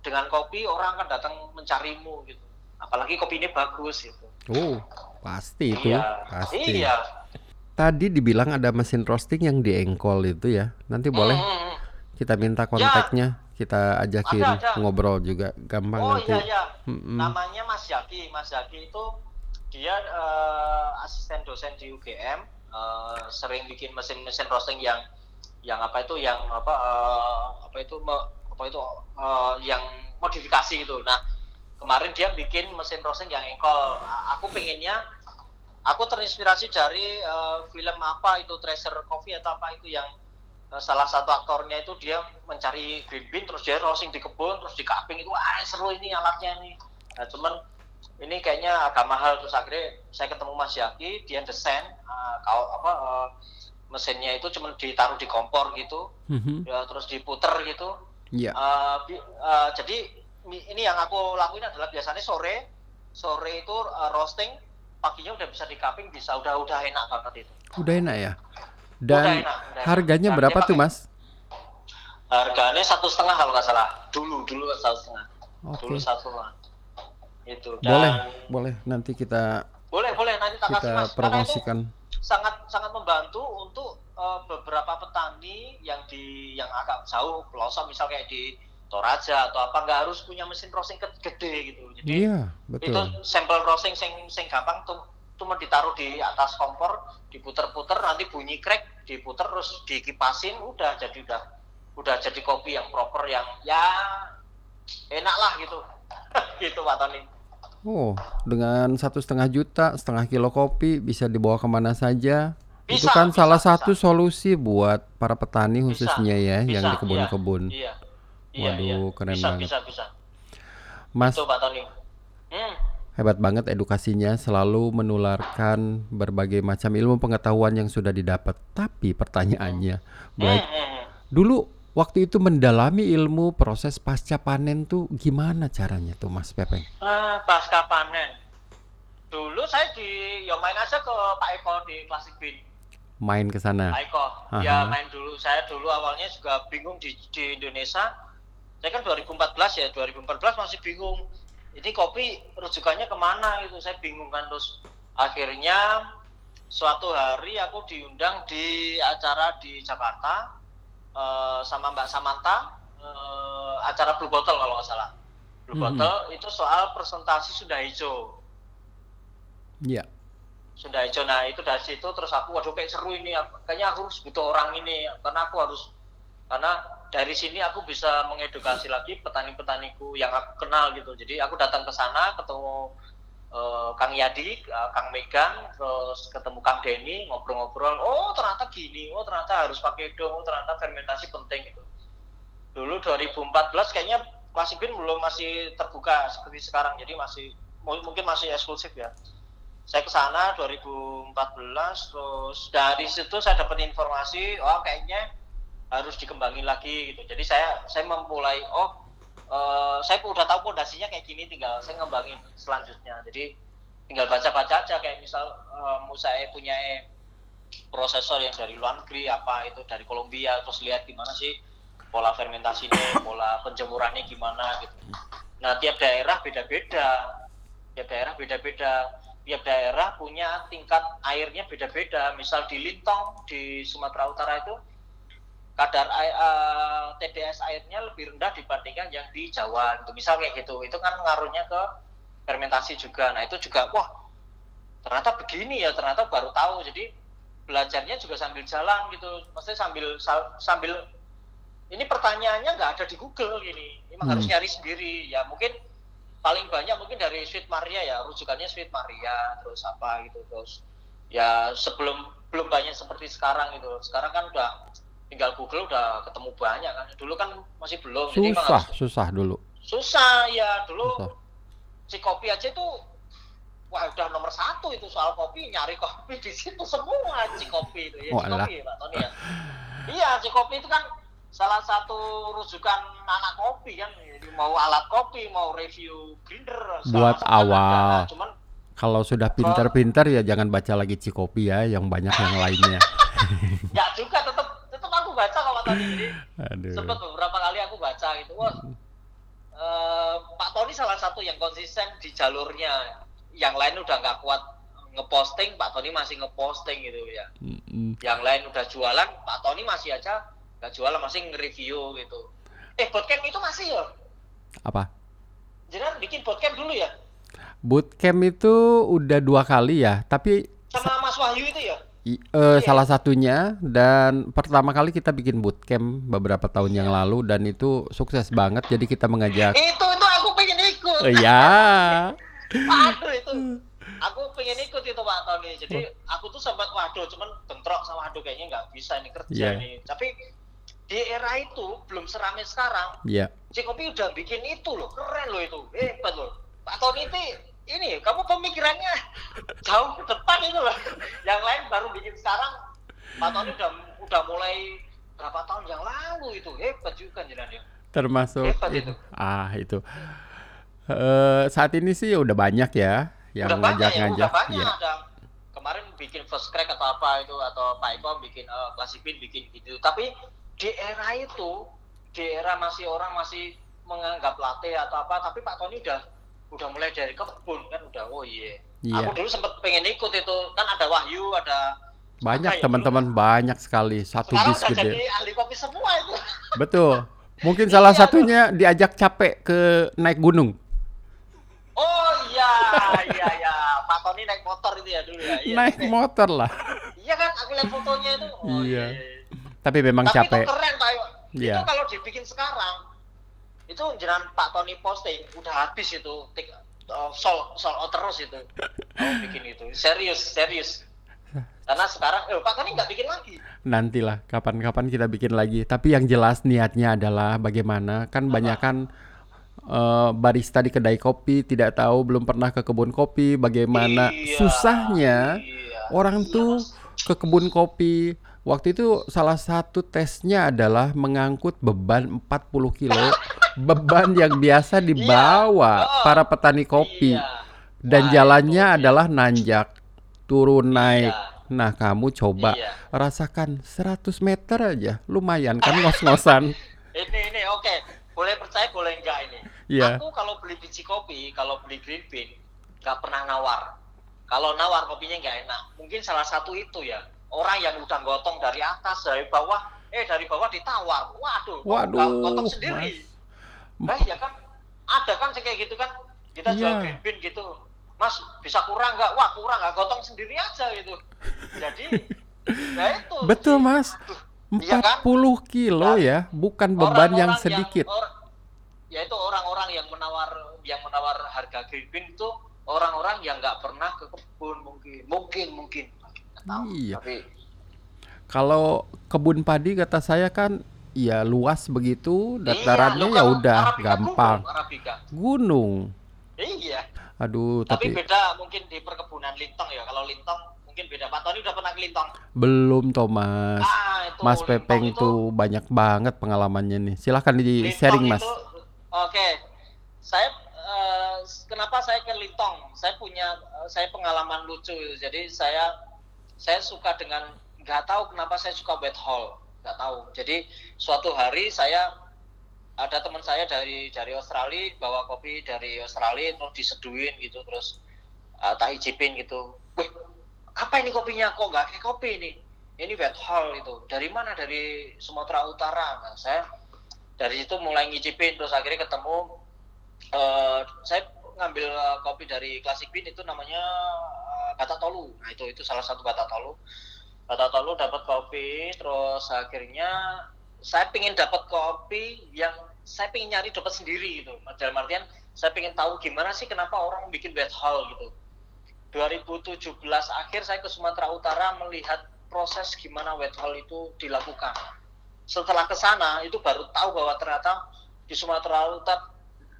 dengan kopi orang akan datang mencarimu gitu apalagi kopi ini bagus gitu oh Pasti itu, iya. pasti. Iya. Tadi dibilang ada mesin roasting yang di engkol itu ya. Nanti boleh hmm. Kita minta ya. kontaknya, ya. kita ajakin ada, ada. ngobrol juga gampang oh, nanti. Oh iya iya. Hmm. Namanya Mas Yaki. Mas Yaki itu dia uh, asisten dosen di UGM, uh, eh, sering bikin mesin-mesin roasting yang yang apa itu yang apa uh, apa itu apa itu uh, yang modifikasi itu. Nah, kemarin dia bikin mesin roasting yang engkol. Aku pengennya aku terinspirasi dari uh, film apa itu Treasure Coffee atau apa itu yang salah satu aktornya itu dia mencari green bean terus dia roasting di kebun terus di cupping itu wah seru ini alatnya nih nah, cuman ini kayaknya agak mahal terus akhirnya saya ketemu Mas Yaki dia desain uh, kau apa uh, mesinnya itu cuma ditaruh di kompor gitu mm-hmm. ya terus diputer gitu yeah. Iya. uh, uh, jadi ini yang aku lakuin adalah biasanya sore sore itu uh, roasting paginya udah bisa di cupping bisa udah udah enak banget itu udah enak ya dan udah enak, udah harganya enak. berapa tuh mas? Harganya satu setengah kalau nggak salah. Dulu dulu satu setengah. Okay. dulu satu setengah. Itu. Dan boleh boleh. Nanti kita boleh boleh. Nanti tak kita kasih mas promosikan. sangat sangat membantu untuk uh, beberapa petani yang di yang agak jauh pelosok misal kayak di Toraja atau apa nggak harus punya mesin roasting gede gitu. Jadi iya, betul. itu sampel roasting sing sing gampang tuh cuma ditaruh di atas kompor, diputer-puter nanti bunyi crack, diputer terus dikipasin udah jadi udah udah jadi kopi yang proper yang ya enak lah gitu. gitu Pak Tony. Oh, dengan satu setengah juta, setengah kilo kopi bisa dibawa ke mana saja. Bisa, itu kan bisa, salah bisa. satu solusi buat para petani khususnya bisa, ya bisa, yang di kebun-kebun. Iya, iya. Iya, Waduh, iya, keren bisa, banget. Bisa, bisa, Mas, Itu, Pak Tony. Hmm. Hebat banget edukasinya, selalu menularkan berbagai macam ilmu pengetahuan yang sudah didapat. Tapi pertanyaannya, baik, dulu waktu itu mendalami ilmu proses pasca panen tuh gimana caranya tuh Mas Pepeng? Uh, pasca panen, dulu saya di ya main aja ke Pak Eko di Klasik Bin main ke sana. Pak Eko, Aha. ya main dulu. Saya dulu awalnya juga bingung di, di Indonesia saya kan 2014 ya 2014 masih bingung ini kopi rujukannya ke mana itu saya bingung kan terus akhirnya suatu hari aku diundang di acara di Jakarta uh, sama Mbak Samantha uh, acara Blue Bottle kalau nggak salah Blue mm -hmm. Bottle itu soal presentasi sudah hijau Iya. Yeah. Sunda Hijau. Nah itu dari situ terus aku waduh kayak seru ini, kayaknya aku harus butuh orang ini karena aku harus karena dari sini aku bisa mengedukasi lagi petani-petaniku yang aku kenal gitu. Jadi aku datang ke sana ketemu uh, Kang Yadi, uh, Kang Megan, terus ketemu Kang Denny, ngobrol-ngobrol. Oh ternyata gini, oh ternyata harus pakai dong, oh ternyata fermentasi penting gitu. Dulu 2014 kayaknya masih bin belum masih terbuka seperti sekarang, jadi masih mungkin masih eksklusif ya. saya ke sana 2014 terus dari situ saya dapat informasi oh kayaknya harus dikembangin lagi gitu. Jadi saya saya memulai oh uh, saya udah tahu pondasinya kayak gini tinggal saya ngembangin selanjutnya. Jadi tinggal baca-baca aja kayak misal um, saya punya prosesor yang dari luar negeri apa itu dari Kolombia terus lihat gimana sih pola fermentasinya pola penjemurannya gimana gitu. Nah tiap daerah beda-beda. Tiap daerah beda-beda. Tiap daerah punya tingkat airnya beda-beda. Misal di Lintong di Sumatera Utara itu kadar air, uh, TDS airnya lebih rendah dibandingkan yang di Jawa. Gitu. Misal kayak gitu, itu kan ngaruhnya ke fermentasi juga. Nah itu juga wah ternyata begini ya, ternyata baru tahu. Jadi belajarnya juga sambil jalan gitu, maksudnya sambil sambil ini pertanyaannya nggak ada di Google gini, ini hmm. harus nyari sendiri. Ya mungkin paling banyak mungkin dari Sweet Maria ya rujukannya Sweet Maria terus apa gitu terus ya sebelum belum banyak seperti sekarang gitu sekarang kan udah tinggal Google udah ketemu banyak kan. Dulu kan masih belum susah jadi susah dulu. Susah ya dulu susah. si kopi aja tuh wah udah nomor satu itu soal kopi nyari kopi di situ semua si kopi itu. Ya oh, kopi Pak Tony ya. Iya si kopi itu kan salah satu rujukan anak kopi kan. Mau alat kopi mau review grinder buat awal. cuman kalau sudah pintar-pintar ya jangan baca lagi Cikopi ya yang banyak yang lainnya. Ya juga tetap aku baca kalau tadi jadi sempat beberapa kali aku baca gitu. Wah uh, Pak Tony salah satu yang konsisten di jalurnya. Yang lain udah nggak kuat ngeposting Pak Tony masih ngeposting gitu ya. Mm -hmm. yang lain udah jualan Pak Tony masih aja nggak jualan masih nge-review gitu. Eh bootcamp itu masih ya? Apa? Jangan bikin bootcamp dulu ya? Bootcamp itu udah dua kali ya tapi sama Mas Wahyu itu ya I, uh, iya. salah satunya dan pertama kali kita bikin bootcamp beberapa tahun yang iya. lalu dan itu sukses banget jadi kita mengajak itu itu aku pengen ikut iya aduh itu aku pengen ikut itu Pak Tony jadi aku tuh sempat waduh cuman bentrok sama aduh kayaknya nggak bisa ini kerja yeah. nih tapi di era itu belum seramai sekarang. Iya. Cikopi udah bikin itu loh, keren loh itu, hebat loh. Pak Tony itu ini kamu pemikirannya jauh ke depan itu loh. Yang lain baru bikin sekarang. Pak Tony udah udah mulai berapa tahun yang lalu itu hebat juga jalannya. Termasuk hebat itu. Ah itu. Uh, saat ini sih udah banyak ya yang ngajak-ngajak. Ya, udah banyak ya. ada kemarin bikin first crack atau apa itu atau Pak Eko bikin uh, klasipin bikin gitu. Tapi di era itu di era masih orang masih menganggap latte atau apa tapi Pak Tony udah udah mulai dari kebun kan udah oh iya yeah. aku dulu sempat pengen ikut itu kan ada Wahyu ada banyak ya, teman-teman banyak sekali satu bis gede jadi ahli kopi semua itu betul mungkin salah iya, satunya diajak capek ke naik gunung oh iya iya iya Pak Tony naik motor itu ya dulu ya iya, naik motor lah iya kan aku lihat fotonya itu oh, iya, iya. iya. Tapi memang Tapi capek. itu keren, Pak. Yeah. Itu kalau dibikin sekarang, itu jangan Pak Tony posting, udah habis itu, tik, uh, sol, sol terus itu. Oh, bikin itu. Serius, serius. Karena sekarang, eh, Pak Tony nggak bikin lagi. Nantilah, kapan-kapan kita bikin lagi. Tapi yang jelas niatnya adalah bagaimana, kan banyak kan uh, barista di kedai kopi tidak tahu, belum pernah ke kebun kopi, bagaimana iya, susahnya iya, orang iya, tuh ke kebun kopi Waktu itu salah satu tesnya adalah mengangkut beban 40 kilo, beban yang biasa dibawa iya. para petani kopi. Iya. Dan jalannya adalah nanjak, turun iya. naik. Nah, kamu coba rasakan 100 meter aja, lumayan kan ngos-ngosan. ini ini oke, boleh percaya boleh enggak ini. Yeah. Aku kalau beli biji kopi, kalau beli green bean, nggak pernah nawar. Kalau nawar kopinya nggak enak. Mungkin salah satu itu ya orang yang udah gotong dari atas dari bawah eh dari bawah ditawar. Waduh waduh gotong sendiri? Mas. ya kan? Ada kan kayak gitu kan? Kita yeah. jual iya. green bean gitu. Mas bisa kurang nggak? Wah kurang. Nggak gotong sendiri aja gitu. Jadi nah itu betul mas. Iya kan? empat 40 kilo nah, ya bukan beban yang sedikit yang, or, ya itu orang-orang yang menawar yang menawar harga green bean itu orang-orang yang nggak pernah ke kebun mungkin mungkin mungkin tahu. Iya. Tapi kalau kebun padi kata saya kan ya luas begitu, iya, datarannya iya, ya udah gampang. Gunung, Gunung. Iya. Aduh, Tapi tapi beda mungkin di perkebunan lintong ya. Kalau lintong mungkin beda. Pak Tony udah pernah ke lintong? belum Thomas. Ah, itu Mas Pepeng itu tuh banyak banget pengalamannya nih. Silahkan di Lintong sharing Mas. itu oke. Saya eh, kenapa saya ke Lintong? Saya punya eh, saya pengalaman lucu. Jadi saya saya suka dengan nggak tahu kenapa saya suka wet hall, nggak tahu. Jadi suatu hari saya ada teman saya dari dari Australia bawa kopi dari Australia terus diseduhin gitu terus eh, tak icipin gitu. Wih, apa ini kopinya kok nggak kayak kopi ini? Ini wet hall itu. Dari mana? Dari Sumatera Utara. Nah, saya dari situ mulai ngicipin terus akhirnya ketemu eh, saya ngambil eh, kopi dari Classic Bean itu namanya eh, Bata Tolu. Nah, itu itu salah satu Bata Tolu. Bata Tolu dapat kopi terus akhirnya saya pingin dapat kopi yang saya pingin nyari dapat sendiri gitu. Dalam artian saya pingin tahu gimana sih kenapa orang bikin wet hall gitu. 2017 akhir saya ke Sumatera Utara melihat proses gimana wet hall itu dilakukan. Setelah ke sana itu baru tahu bahwa ternyata di Sumatera Utara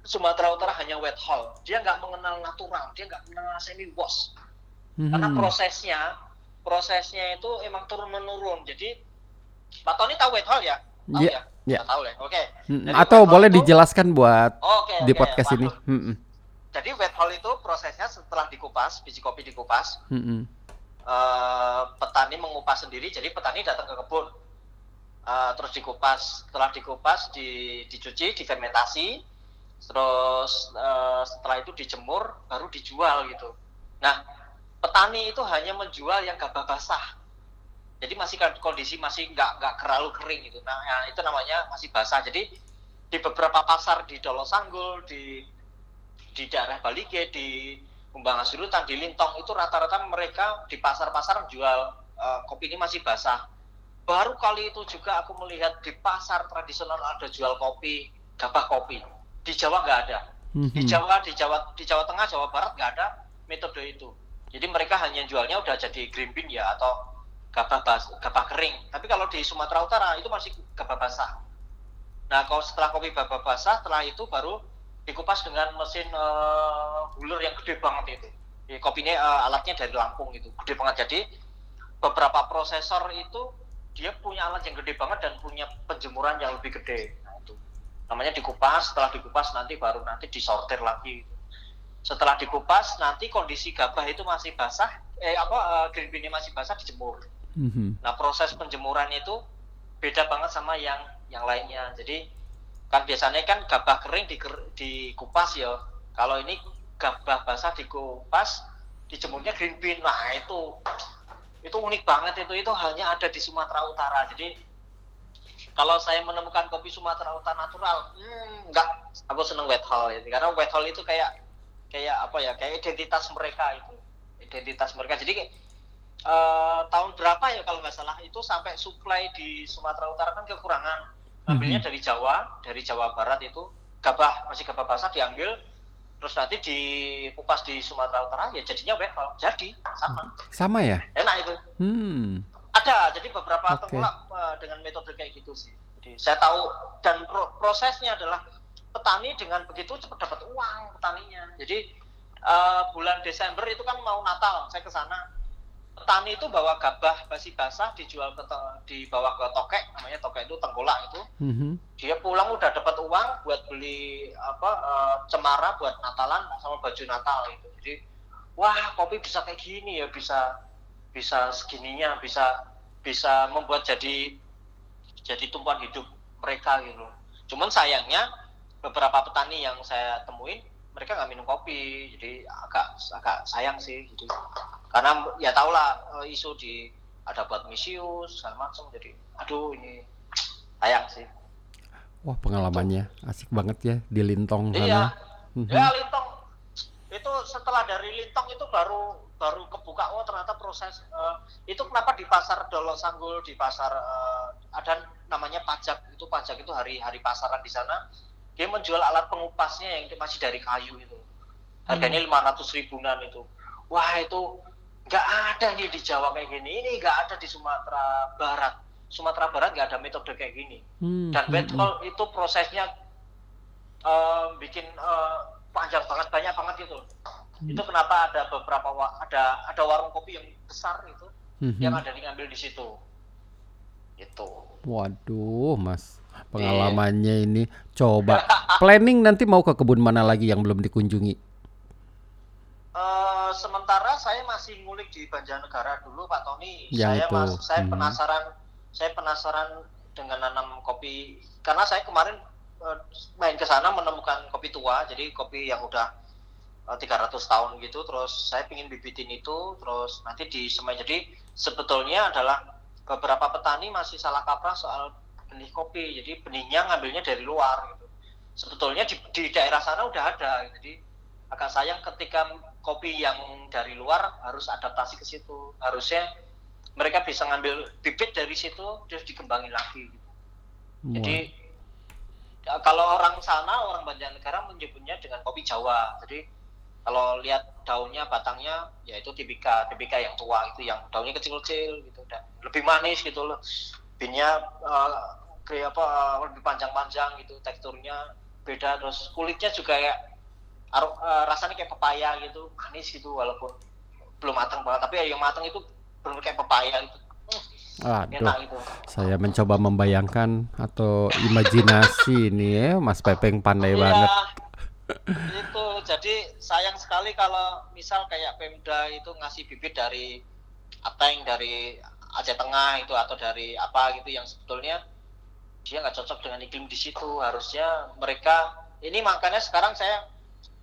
Sumatera Utara hanya wet hall. Dia nggak mengenal natural, dia nggak mengenal semi wash. Karena Mhm. prosesnya prosesnya itu emang turun menurun. Jadi Pak Tony tahu wet hall ya? Tahu Iya, ya? iya. Nggak tahu ya. Oke. Mm, Jadi Atau boleh itu- dijelaskan buat Oke, di oke, podcast ini. waduh. Mm-mm. Jadi wet hall itu prosesnya setelah dikupas, biji kopi dikupas, Mm-mm. eh, petani mengupas sendiri jadi petani datang ke kebun Eh, terus dikupas setelah dikupas di, dicuci difermentasi terus eh, setelah itu dijemur baru dijual gitu. Nah petani itu hanya menjual yang gabah basah. Jadi masih kan kondisi masih nggak nggak terlalu kering gitu. Nah ya, itu namanya masih basah. Jadi di beberapa pasar di Dolo Sanggul di di daerah Balige di Kumbang Asurutan di Lintong itu rata-rata mereka di pasar-pasar jual eh, kopi ini masih basah. Baru kali itu juga aku melihat di pasar tradisional ada jual kopi gabah kopi di Jawa nggak ada. Di Mhm. Jawa di Jawa di Jawa Tengah Jawa Barat nggak ada metode itu. Jadi mereka hanya jualnya udah jadi green bean ya atau gabah bas, gabah kering. Tapi kalau di Sumatera Utara itu masih gabah basah. Nah kalau setelah kopi gabah basah setelah itu baru dikupas dengan mesin huler yang gede banget itu. Jadi kopinya eh, alatnya dari Lampung itu. Gede banget. Jadi beberapa prosesor itu dia punya alat yang gede banget dan punya penjemuran yang lebih gede namanya dikupas setelah dikupas nanti baru nanti disortir lagi. Setelah dikupas nanti kondisi gabah itu masih basah eh apa eh, green bean masih basah dijemur. Mhm. nah proses penjemuran itu beda banget sama yang yang lainnya. Jadi kan biasanya kan gabah kering diker- dikupas ya. Kalau ini gabah basah dikupas dijemurnya green bean. Nah itu itu unik banget itu. Itu hanya ada di Sumatera Utara. Jadi kalau saya menemukan kopi Sumatera Utara natural hmm, enggak aku seneng wet hall ya karena wet hall itu kayak kayak apa ya kayak identitas mereka itu. Identitas mereka. Jadi eh, tahun berapa ya kalau nggak salah itu sampai supply di Sumatera Utara kan kekurangan. Ambilnya Mhm. dari Jawa dari Jawa Barat itu gabah masih gabah basah diambil terus nanti dikupas di Sumatera Utara ya jadinya wet hall. Jadi sama. Sama ya? enak itu. Hmm. Ada jadi beberapa Oke. tengkulak eh, dengan metode kayak gitu sih jadi saya tahu dan pro- prosesnya adalah petani dengan begitu cepat dapat uang petaninya jadi eh, bulan Desember itu kan mau Natal saya ke sana petani itu bawa gabah basi basah dijual ke dibawa ke tokek namanya tokek itu tengkolak itu Mhm. dia pulang udah dapat uang buat beli apa eh, cemara buat Natalan sama baju Natal gitu. Jadi wah kopi bisa kayak gini ya bisa bisa segininya bisa bisa membuat jadi jadi tumpuan hidup mereka gitu. Cuman sayangnya beberapa petani yang saya temuin mereka nggak minum kopi jadi agak agak sayang sih gitu karena ya tau lah eh, isu di ada buat misius segala macam jadi aduh ini sayang sih Wah, pengalamannya asik banget ya di Lintong Iya, sana. Mhm. ya Lintong itu setelah dari Lintong itu baru baru kebuka oh ternyata proses eh, itu kenapa di pasar Dolo Sanggul di pasar eh, ada namanya pajak itu pajak itu hari hari pasaran di sana dia menjual alat pengupasnya yang masih dari kayu itu. Harganya lima ratus ribuan itu. Wah itu nggak ada nih di Jawa kayak gini. Ini nggak ada di Sumatera Barat. Sumatera Barat nggak ada metode kayak gini. Hmm, dan hmm, wet hmm. hall itu prosesnya eh, bikin eh, panjang banget banyak banget gitu itu kenapa ada beberapa wa- ada ada warung kopi yang besar itu Mhm. yang ada di ngambil di situ itu Waduh, Mas. Pengalamannya ini coba planning nanti mau ke kebun mana lagi yang belum dikunjungi? Eh, sementara saya masih ngulik di Banjarnegara dulu Pak Tony. Yang saya itu. mas, saya Hmm. penasaran, saya penasaran dengan nanam kopi karena saya kemarin eh, main ke sana menemukan kopi tua, jadi kopi yang udah 300 tahun gitu. Terus saya pingin bibitin itu, terus nanti di semai. Jadi sebetulnya adalah beberapa petani masih salah kaprah soal benih kopi. Jadi benihnya ngambilnya dari luar gitu. Sebetulnya di, di daerah sana udah ada. Jadi agak sayang ketika kopi yang dari luar harus adaptasi ke situ. Harusnya mereka bisa ngambil bibit dari situ terus dikembangin lagi. gitu. Jadi ya, kalau orang sana orang Banjarnegara menyebutnya dengan kopi Jawa. Jadi kalau lihat daunnya, batangnya, ya itu tipika, tipika yang tua itu yang daunnya kecil-kecil gitu dan lebih manis gitu loh. Binnya eh, kayak apa eh, lebih panjang-panjang gitu, teksturnya beda terus kulitnya juga kayak aru- eh, rasanya kayak pepaya gitu, manis gitu walaupun belum matang banget, tapi yang matang itu benar kayak pepaya gitu. Hmm, Aduh, enak gitu. saya mencoba membayangkan atau imajinasi ini ya, Mas Pepeng pandai Iya, banget. Itu jadi sayang sekali kalau misal kayak Pemda itu ngasih bibit dari Ateng dari Aceh Tengah itu atau dari apa gitu yang sebetulnya dia nggak cocok dengan iklim di situ. Harusnya mereka ini makanya sekarang saya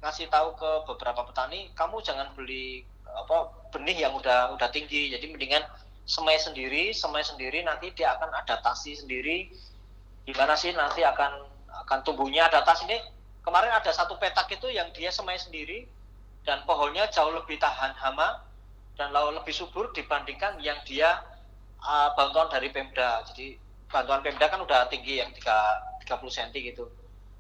ngasih tahu ke beberapa petani kamu jangan beli apa benih yang udah udah tinggi. Jadi mendingan semai sendiri semai sendiri nanti dia akan adaptasi sendiri. Gimana sih nanti akan akan tumbuhnya adaptasi ini kemarin ada satu petak itu yang dia semai sendiri dan pohonnya jauh lebih tahan hama dan lau- lebih subur dibandingkan yang dia uh, bantuan dari Pemda. Jadi bantuan Pemda kan udah tinggi yang 3, 30 cm gitu.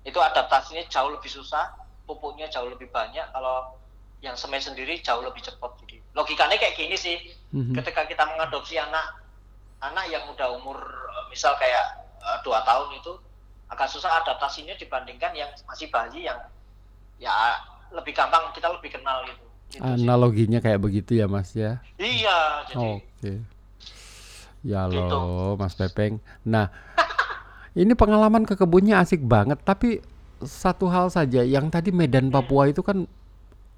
Itu adaptasinya jauh lebih susah, pupuknya jauh lebih banyak kalau yang semai sendiri jauh lebih cepat. Jadi logikanya kayak gini sih. Mhm. Ketika kita mengadopsi anak anak yang udah umur misal kayak eh, dua tahun itu agak susah adaptasinya dibandingkan yang masih bayi yang ya lebih gampang kita lebih kenal gitu. Gitu sih. Analoginya kayak begitu ya, Mas ya. Iya, jadi Oke. Ya Gitu. loh, Mas Pepeng. Nah, ini pengalaman ke kebunnya asik banget, tapi satu hal saja, yang tadi Medan Papua itu kan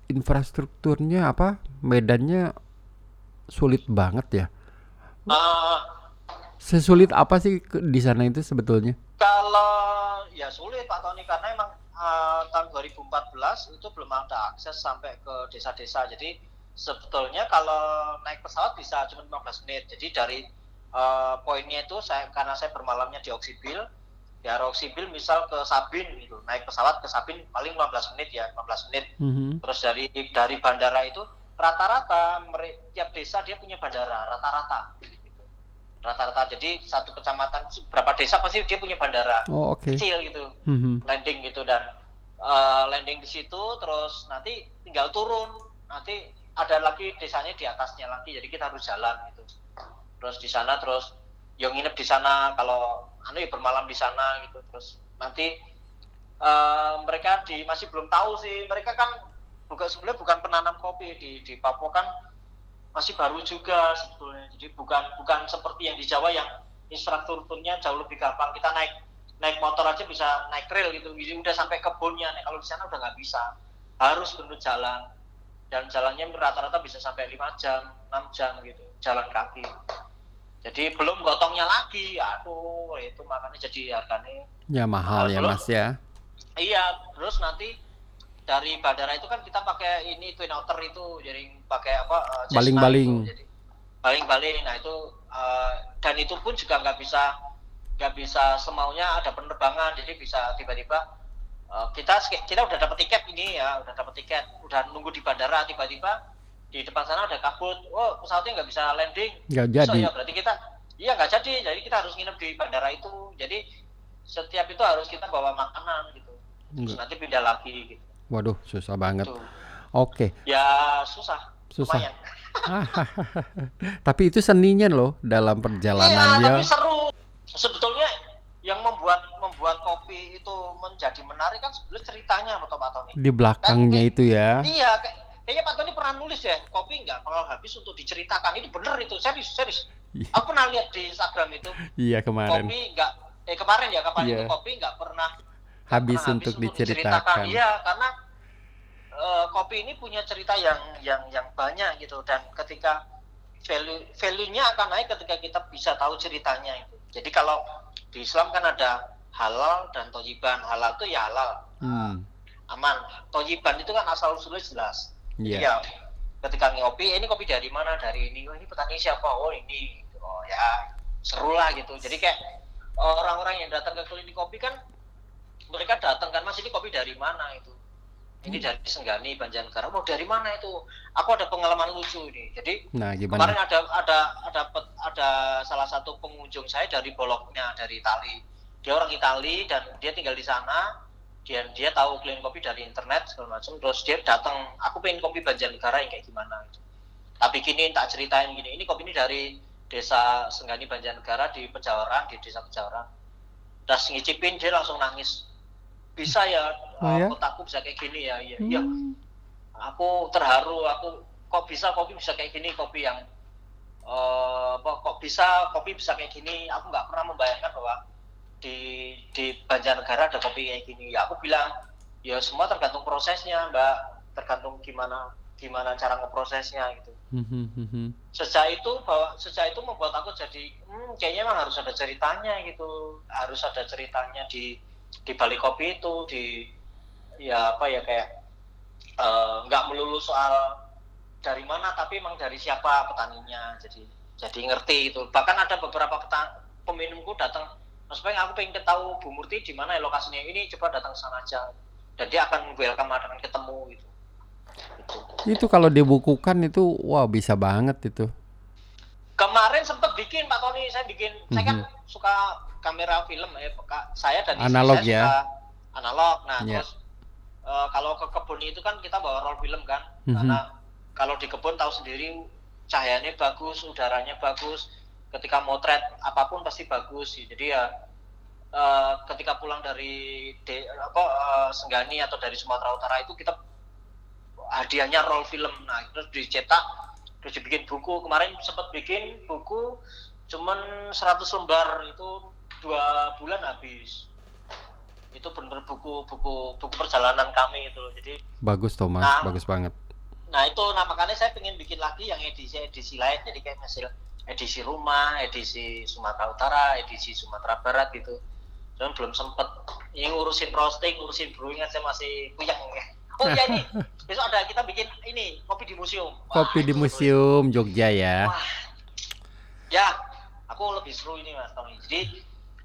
infrastrukturnya apa? Medannya sulit banget ya. eh, Sesulit apa sih di sana itu sebetulnya? Kalau ya sulit Pak Tony karena emang eh, tahun 2014 itu belum ada akses sampai ke desa-desa. Jadi sebetulnya kalau naik pesawat bisa cuma 15 menit. Jadi dari eh, poinnya itu saya karena saya bermalamnya di Oksibil, ya Oksibil misal ke Sabin gitu, naik pesawat ke Sabin paling 15 menit ya, 15 menit. Mhm. Terus dari dari bandara itu rata-rata tiap desa dia punya bandara rata-rata. Rata-rata. Jadi satu kecamatan berapa desa pasti dia punya bandara Oh, oke. kecil gitu. Mhm. landing gitu. Dan eh, landing di situ terus nanti tinggal turun. Nanti ada lagi desanya di atasnya lagi. Jadi kita harus jalan gitu. Terus di sana terus yang nginep di sana. Kalau anu ya bermalam di sana gitu. Terus nanti eh, mereka di masih belum tahu sih. Mereka kan bukan sebenarnya bukan penanam kopi di di Papua kan masih baru juga sebetulnya. Jadi bukan bukan seperti yang di Jawa yang infrastrukturnya jauh lebih gampang. Kita naik naik motor aja bisa naik trail gitu. Jadi udah sampai kebunnya. Nih kalau di sana udah nggak bisa. Harus bener jalan. Dan jalannya rata-rata bisa sampai 5 jam 6 jam gitu. Jalan kaki. Jadi belum gotongnya lagi. Aduh itu makanya jadi harganya Ya mahal ya, Belum. Mas ya. Iya, terus nanti dari bandara itu kan kita pakai ini twin otter itu, jadi pakai apa? eh, Baling-baling. jadi Baling-baling. Nah itu eh, dan itu pun juga nggak bisa nggak bisa semaunya ada penerbangan, jadi bisa tiba-tiba eh, kita kita udah dapat tiket ini ya, udah dapat tiket, udah nunggu di bandara, tiba-tiba di depan sana ada kabut, oh pesawatnya nggak bisa landing, Nggak So, jadi. ya berarti kita iya nggak jadi, jadi kita harus nginep di bandara itu. Jadi setiap itu harus kita bawa makanan gitu. Terus nanti pindah lagi gitu. Waduh, susah banget. Tuh. Oke, Ya susah. susah. Lumayan. Tapi itu seninya loh dalam Iya, perjalanannya. tapi seru. Sebetulnya yang membuat membuat kopi itu menjadi menarik kan sebenarnya ceritanya Pak Pak Tony. Di belakangnya Kan, itu ya. Iya, kayak- kayaknya Pak Tony pernah nulis ya, kopi nggak bakal habis untuk diceritakan. Ini bener itu, serius, serius. Iya. Aku pernah lihat di Instagram itu, Iya kemarin. kopi nggak, eh kemarin ya, kapan Iya. itu kopi nggak pernah Habis pernah untuk diceritakan. diceritakan. Iya, karena eh, kopi ini punya cerita yang yang yang banyak gitu dan ketika value value-nya akan naik ketika kita bisa tahu ceritanya itu. Jadi kalau di Islam kan ada halal dan tojiban. Halal itu ya halal, Hmm. aman. Tojiban itu kan asal usulnya jelas. Iya. ya ketika ngopi, "Eh, ini kopi dari mana? Dari ini. Oh, ini petani siapa? Oh, ini. Oh, ya seru lah gitu. Jadi kayak orang-orang yang datang ke klinik kopi kan mereka datang kan Mas ini kopi dari mana itu? Ini dari Senggani, Banjarnegara. Oh, dari mana itu? Aku ada pengalaman lucu ini. Jadi Nah, kemarin ada ada ada ada salah satu pengunjung saya dari Bologna dari Itali. Dia orang Itali dan dia tinggal di sana. Dia dia tahu klien kopi dari internet segala macam. Terus dia datang, aku pengen kopi Banjarnegara yang kayak gimana gitu. Tak bikinin, tak ceritain gini. Ini kopi ini dari desa Senggani Banjarnegara di Pejawaran, di desa Pejawaran. Udah ngicipin dia langsung nangis. Bisa ya, Oh ya? kotaku bisa kayak gini ya. Iya, iya Hmm. aku terharu aku kok bisa kopi bisa kayak gini kopi yang eh, apa kok bisa kopi bisa kayak gini aku nggak pernah membayangkan bahwa di di Banjarnegara ada kopi kayak gini ya aku bilang ya semua tergantung prosesnya mbak tergantung gimana gimana cara ngeprosesnya gitu hmm, hmm, hmm. sejak itu bahwa sejak itu membuat aku jadi hmm, kayaknya emang harus ada ceritanya gitu harus ada ceritanya di di balik kopi itu di ya apa ya kayak eh, nggak melulu soal dari mana tapi emang dari siapa petaninya jadi jadi ngerti itu bahkan ada beberapa petan peminumku datang mas Peng aku pengen tahu Bu Murti di mana ya lokasinya ini coba datang ke sana aja dan dia akan welcome akan ketemu gitu Gitu. Itu kalau dibukukan itu wah bisa banget itu. kemarin sempet bikin Pak Tony saya bikin saya kan Mhm. Suka kamera film ya Pak. saya dan istri Analog saya ya? suka analog nah Iya. terus eh, kalau ke kebun itu kan kita bawa roll film kan Mhm. karena kalau di kebun tahu sendiri cahayanya bagus udaranya bagus ketika motret apa pun pasti bagus sih. jadi ya eh, ketika pulang dari de, apa eh, Senggani atau dari Sumatera Utara itu kita hadiahnya roll film nah terus dicetak terus dibikin buku kemarin sempat bikin buku cuman 100 lembar itu dua bulan habis. Itu bener buku buku buku perjalanan kami itu jadi Bagus Thomas, Nah. bagus banget. nah itu nah makanya saya pengen bikin lagi yang edisi edisi lain. Jadi kayak hasil edisi rumah edisi Sumatera Utara edisi Sumatera Barat gitu. Cuman belum sempet. Ini ngurusin roasting ngurusin brewing saya masih puyeng ya. Oh ya ini. Besok ada kita bikin ini kopi di museum. Wah, Kopi di museum Jogja ya. Wah, ya aku lebih seru ini mas Tony jadi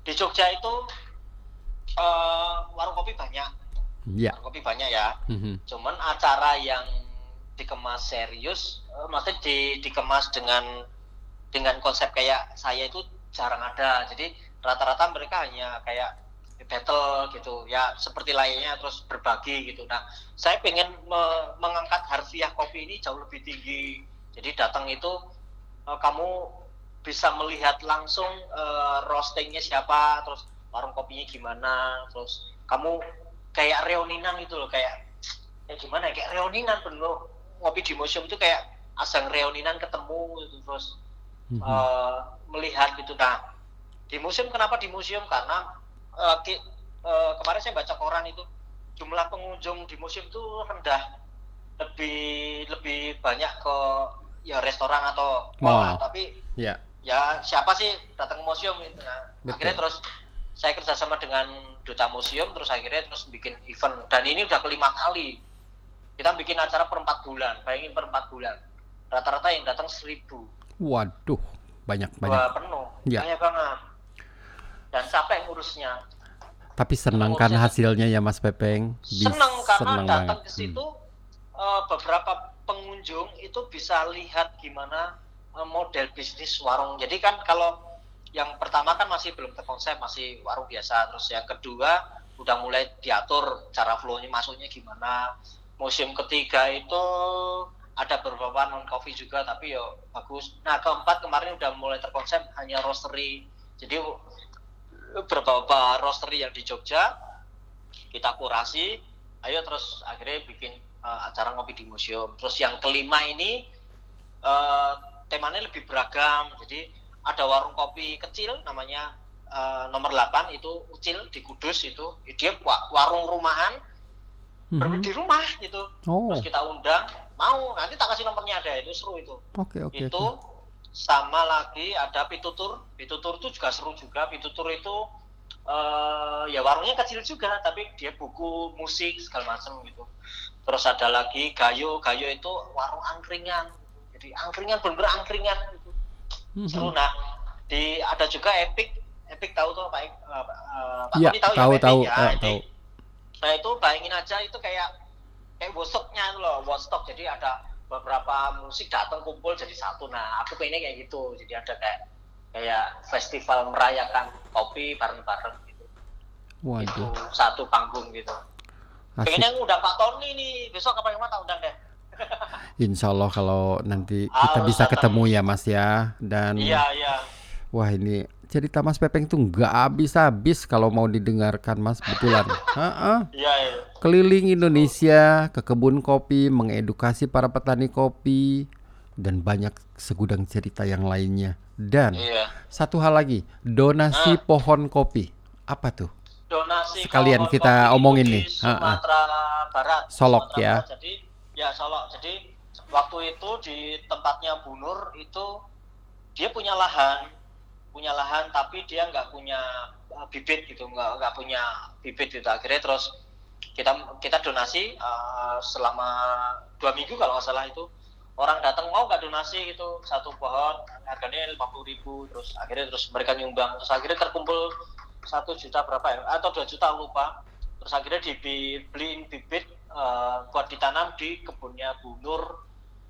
di Jogja itu eh, warung kopi banyak. Iya. warung kopi banyak ya. Mhm. cuman acara yang dikemas serius eh, maksudnya di, dikemas dengan dengan konsep kayak saya itu jarang ada. Jadi rata-rata mereka hanya kayak battle gitu. Ya seperti layaknya terus berbagi gitu. Nah saya pengen me- mengangkat harfiah kopi ini jauh lebih tinggi. Jadi datang itu eh, kamu bisa melihat langsung eh, roastingnya siapa terus warung kopinya gimana terus kamu kayak reuninan gitu loh kayak gimana ya kayak reuninan bener ngopi di museum itu kayak asal reuninan ketemu gitu terus Mhm. eh, melihat gitu nah di museum kenapa di museum karena eh, ki- eh, kemarin saya baca koran itu jumlah pengunjung di museum itu rendah lebih lebih banyak ke ya restoran atau mall Mall. tapi Ya. Ya siapa sih datang ke museum gitu nah Betul. akhirnya terus saya kerjasama dengan duta museum terus akhirnya terus bikin event dan ini udah kelima kali kita bikin acara per empat bulan bayangin per empat bulan rata-rata yang datang seribu Waduh, banyak banyak. dua penuh Ya. banyak banget dan capek ngurusnya Tapi senang kan hasilnya ya Mas Pepeng. Seneng karena seneng datang banget. ke Hmm. situ eh, beberapa pengunjung itu bisa lihat gimana model bisnis warung. Jadi kan kalau yang pertama kan masih belum terkonsep, masih warung biasa. Terus yang kedua udah mulai diatur cara flow-nya masuknya gimana. Museum ketiga itu ada beberapa non coffee juga tapi yo bagus. Nah keempat kemarin udah mulai terkonsep hanya roastery. Jadi beberapa roastery yang di Jogja kita kurasi ayo terus akhirnya bikin uh, acara ngopi di museum terus yang kelima ini uh, temanya lebih beragam. Jadi ada warung kopi kecil namanya uh, nomor 8 itu Ucil di Kudus itu. Dia warung rumahan. Mm-hmm. di rumah gitu. Oh. terus kita undang mau nanti tak kasih nomornya ada itu seru itu. Okay, okay, itu okay sama lagi ada pitutur. Pitutur itu juga seru juga. Pitutur itu uh, ya warungnya kecil juga tapi dia buku musik segala macam gitu. Terus ada lagi gayo. Gayo itu warung angkringan jadi angkringan bener-bener angkringan gitu. Mm-hmm. seru nah di ada juga epic. Epic tahu tuh pak uh, pak ya, tahu tahu ya, tahu, ya, uh, tahu. nah itu bayangin aja itu kayak kayak wosoknya loh wostok jadi ada beberapa musik datang kumpul jadi satu. Nah aku pengennya kayak gitu. Jadi ada kayak kayak festival merayakan kopi bareng-bareng gitu. Waduh. itu satu panggung gitu. Asik. pengennya ngundang Pak Tony nih. Besok kapan ke mana undang deh Insya Allah kalau nanti kita bisa ketemu ya Mas ya dan iya iya wah ini cerita Mas Pepeng tuh nggak habis-habis kalau mau didengarkan Mas betulan. Iya, iya. Keliling Indonesia ke kebun kopi, mengedukasi para petani kopi dan banyak segudang cerita yang lainnya. Dan iya. satu hal lagi, donasi pohon kopi. Apa tuh? Donasi sekalian kita omongin nih. Sumatera Barat. Solok Sumatera ya. Barat. Jadi ya Solok. Jadi waktu itu di tempatnya Bunur itu dia punya lahan. Punya lahan tapi dia nggak punya uh, bibit gitu. Nggak nggak punya bibit gitu. Akhirnya terus kita kita donasi uh, selama dua minggu kalau nggak salah itu. Orang datang mau nggak donasi? gitu. Satu pohon harganya lima puluh ribu. Terus akhirnya terus mereka nyumbang. Terus akhirnya terkumpul satu juta berapa ya? Atau dua juta lupa. Terus akhirnya dibeliin bibit uh, buat ditanam di kebunnya Bu Nur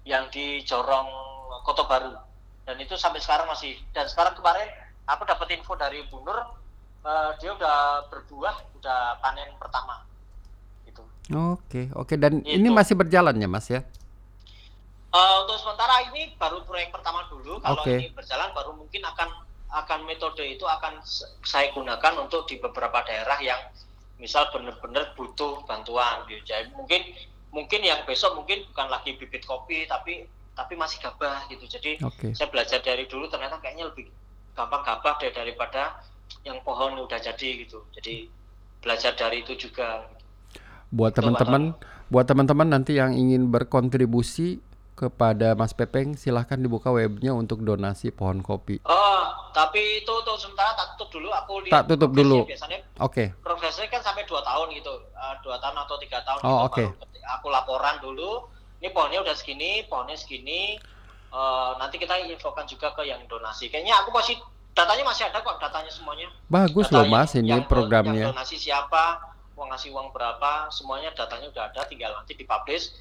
yang di Jorong Kota Baru. Dan itu sampai sekarang masih. Dan sekarang kemarin aku dapat info dari Bu Nur uh, dia udah berbuah udah panen pertama. Gitu. Oke oke. Dan itu. ini masih berjalan ya mas ya? Uh, untuk sementara ini baru proyek pertama dulu. Kalau okay. ini berjalan baru mungkin akan akan metode itu akan saya gunakan untuk di beberapa daerah yang misal benar-benar butuh bantuan gitu. Jadi mungkin mungkin yang besok mungkin bukan lagi bibit kopi tapi tapi masih gabah gitu jadi okay. saya belajar dari dulu ternyata kayaknya lebih gampang gabah deh daripada yang pohon udah jadi gitu jadi belajar dari itu juga buat teman-teman buat teman-teman nanti yang ingin berkontribusi kepada Mas Pepeng silahkan dibuka webnya untuk donasi pohon kopi. Oh, tapi itu untuk sementara tak tutup dulu. Aku lihat tak tutup dulu. Biasanya Oke. Okay. Progresnya kan sampai dua tahun gitu, uh, dua tahun atau tiga tahun. Oh, gitu, oke. Okay. Aku laporan dulu ini pohonnya udah segini, pohonnya segini. Uh, nanti kita infokan juga ke yang donasi. Kayaknya aku masih datanya masih ada kok, datanya semuanya. Bagus datanya loh Mas ini yang, programnya. Yang donasi siapa, mau ngasih uang berapa, semuanya datanya udah ada, tinggal nanti dipublish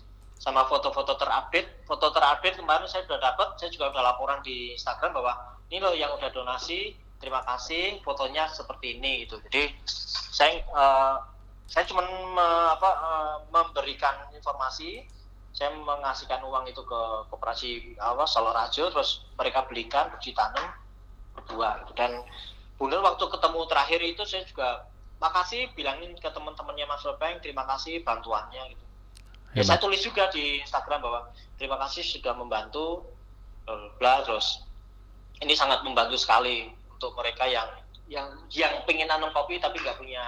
sama foto-foto terupdate. Foto terupdate kemarin saya sudah dapat, saya juga udah laporan di Instagram bahwa ini loh yang udah donasi, terima kasih, fotonya seperti ini gitu. Jadi saya uh, saya cuma me, apa, uh, memberikan informasi saya mengasihkan uang itu ke koperasi apa Salorajo terus mereka belikan ditanam berdua gitu. dan benar waktu ketemu terakhir itu saya juga makasih bilangin ke teman-temannya Mas Lopeng terima kasih bantuannya gitu ya saya tulis juga di Instagram bahwa terima kasih sudah membantu bla terus ini sangat membantu sekali untuk mereka yang yang yang pengen nanam kopi tapi nggak punya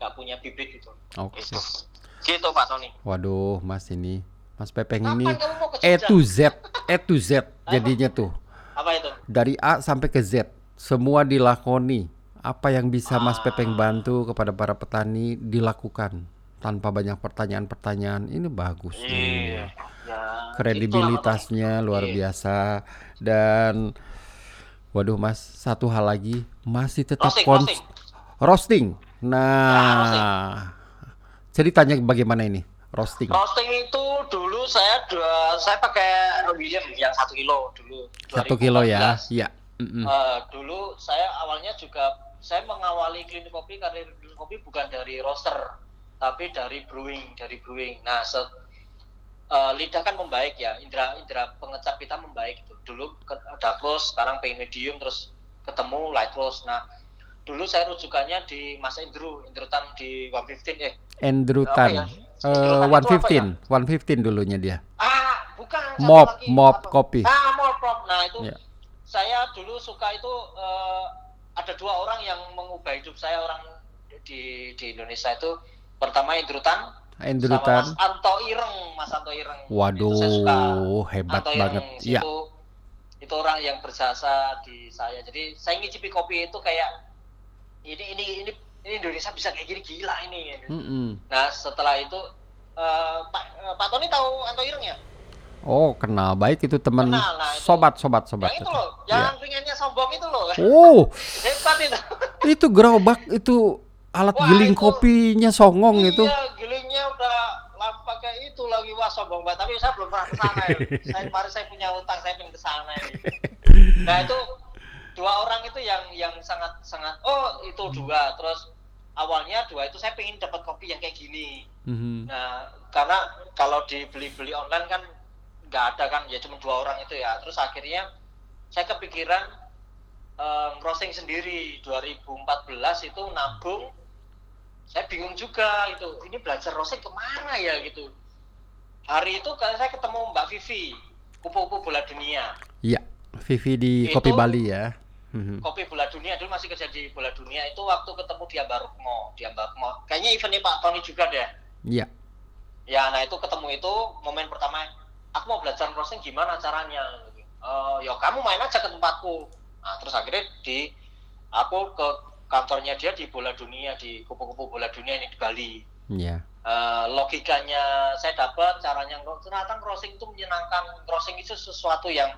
nggak punya bibit gitu. Oke. Okay. Gitu. gitu Pak Tony. Waduh, Mas ini Mas Pepeng ini E to Z, E to Z jadinya tuh. Apa itu? Dari A sampai ke Z, semua dilakoni. Apa yang bisa Mas ah. Pepeng bantu kepada para petani dilakukan tanpa banyak pertanyaan-pertanyaan. Ini bagus nih. Ya, Kredibilitasnya luar iya. biasa dan waduh Mas, satu hal lagi masih tetap roasting. roasting. roasting. Nah, nah roasting. ceritanya bagaimana ini? roasting? Roasting itu dulu saya dua, saya pakai William yang satu kilo dulu. Satu kilo ya, iya. Mm uh, dulu saya awalnya juga saya mengawali klinik kopi karena klinik kopi bukan dari roaster, tapi dari brewing, dari brewing. Nah, set, uh, lidah kan membaik ya, indera indera pengecap kita membaik itu. Dulu dark roast, sekarang pengen medium, terus ketemu light roast. Nah, dulu saya rujukannya di Mas Indru, Indrutan di 115 eh. Andrew Tan. ya? Eh, Indrutan itu apa ya? 115, 115 dulunya dia. Ah, bukan. Mob, lagi. mob Apa? kopi. Ah, mob, mob. Nah, itu Ya. saya dulu suka itu eh, ada dua orang yang mengubah hidup saya orang di di Indonesia itu pertama Indrutan Andrew sama Tan. Mas Anto Ireng, Mas Anto Ireng. Waduh, Itu saya suka. hebat Anto banget. Iya. itu itu orang yang berjasa di saya. Jadi saya ngicipi kopi itu kayak ini ini ini ini Indonesia bisa kayak gini gila ini. Mm-mm. Nah setelah itu eh, Pak eh, Pak Tony tahu Anto Ireng ya? Oh, kenal baik itu teman nah, sobat sobat sobat. Yang itu loh, Iya. yang ringannya sombong itu loh. Oh, Hebat itu. itu gerobak itu alat Wah, giling itu- kopinya songong itu. Iya, gilingnya udah pakai itu lagi wah sombong banget. Tapi saya belum pernah ke sana ya. saya kemarin saya punya utang, saya pengen ke sana ini. Nah itu dua orang itu yang yang sangat sangat oh itu dua terus awalnya dua itu saya pengen dapat kopi yang kayak gini. Mhm. Nah karena kalau dibeli-beli online kan nggak ada kan ya cuma dua orang itu ya. Terus akhirnya saya kepikiran eh, crossing sendiri 2014 itu nabung saya bingung juga itu ini belajar roasting ke mana ya gitu. Hari itu kan saya ketemu Mbak Vivi kupu-kupu bola dunia. Iya, Vivi di Itu- Kopi Bali ya. Mhm. kopi bola dunia dulu masih kerja di bola dunia. Itu waktu ketemu di Ambarukmo di Ambarukmo kayaknya eventnya Pak Tony juga deh. Iya. ya nah itu ketemu itu momen pertama aku mau belajar roasting gimana caranya? Eh, ya kamu main aja ke tempatku. Nah terus akhirnya di aku ke kantornya dia di bola dunia di kupu-kupu bola dunia ini di Bali. Iya. Eh, logikanya saya dapat caranya ternyata crossing itu menyenangkan. Crossing itu sesuatu yang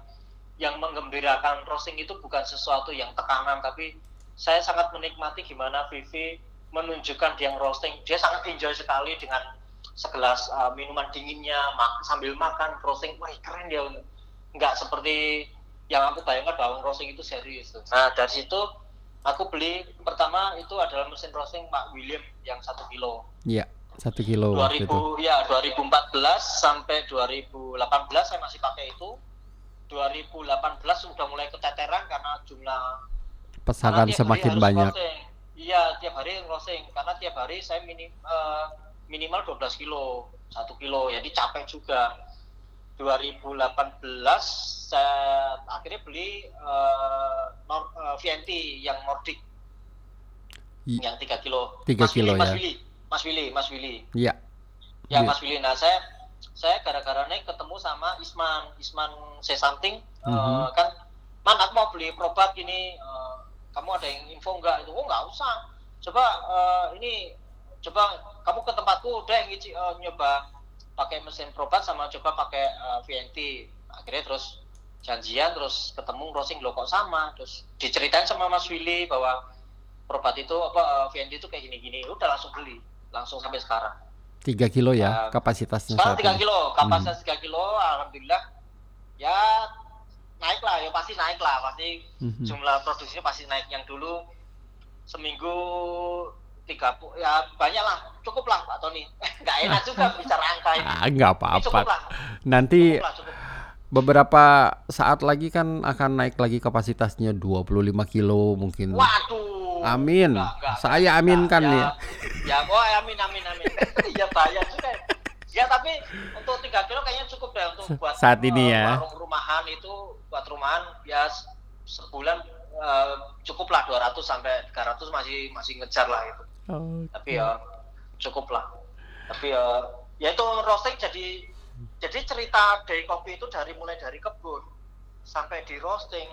yang menggembirakan. Crossing itu bukan sesuatu yang tekanan tapi saya sangat menikmati gimana Vivi menunjukkan dia roasting dia sangat enjoy sekali dengan segelas eh, minuman dinginnya mak- sambil makan. Roasting wah keren dia. Nggak seperti yang aku bayangkan bahwa roasting itu serius. Tuh. nah dari situ aku beli pertama itu adalah mesin roasting Pak William yang satu kilo Iya. Satu kilo waktu 2000 itu. ya 2014 sampai 2018 saya masih pakai itu 2018 sudah mulai keteteran karena jumlah Pesanan karena semakin banyak. iya tiap hari crossing karena tiap hari saya minim, eh, minimal 12 kilo satu kilo jadi capek juga 2018 saya akhirnya beli eh, Nor- eh, VNT yang Nordic I- yang 3 kilo Tiga Mas kilo Willy, Mas ya. Willy Mas Willy Mas Willy Iya. Ya Iya. Mas Willy, nah saya saya gara-gara naik ketemu sama Isman, Isman say something, eh, Mhm. kan, man aku mau beli probat ini, eh, kamu ada yang info nggak? Itu, oh nggak usah, coba eh, ini, coba kamu ke tempatku udah eh, nyoba pakai mesin probat sama coba pakai eh, VNT, akhirnya terus janjian terus ketemu crossing lo kok sama, terus diceritain sama Mas Willy bahwa probat itu apa eh, VNT itu kayak gini-gini, udah langsung beli, langsung sampai sekarang. Tiga kilo ya Uh, kapasitasnya Sekarang saat 3 ini. kilo, kapasitas 3 kilo, alhamdulillah. Ya naik lah, ya pasti naik lah, pasti Mhm. jumlah produksinya pasti naik. Yang dulu seminggu tiga ya banyak lah, cukup lah Pak Tony. Nggak enak juga bicara angka ini. Ah, nggak apa-apa. lah, Nanti cukup lah, cukup. beberapa saat lagi kan akan naik lagi kapasitasnya 25 kilo mungkin. Waduh. Amin. Nggak, nggak, Saya aminkan ya. ya. Ya, oh amin amin amin. ya bahaya juga. Ya tapi untuk 3 kilo kayaknya cukup deh untuk buat Saat ini eh, ya. warung rumahan itu buat rumahan ya se- sebulan eh, cukup lah 200 sampai 300 masih masih ngejar lah itu. Tapi ya cukup lah. Tapi ya ya itu roasting jadi jadi cerita dari kopi itu dari mulai dari kebun sampai di roasting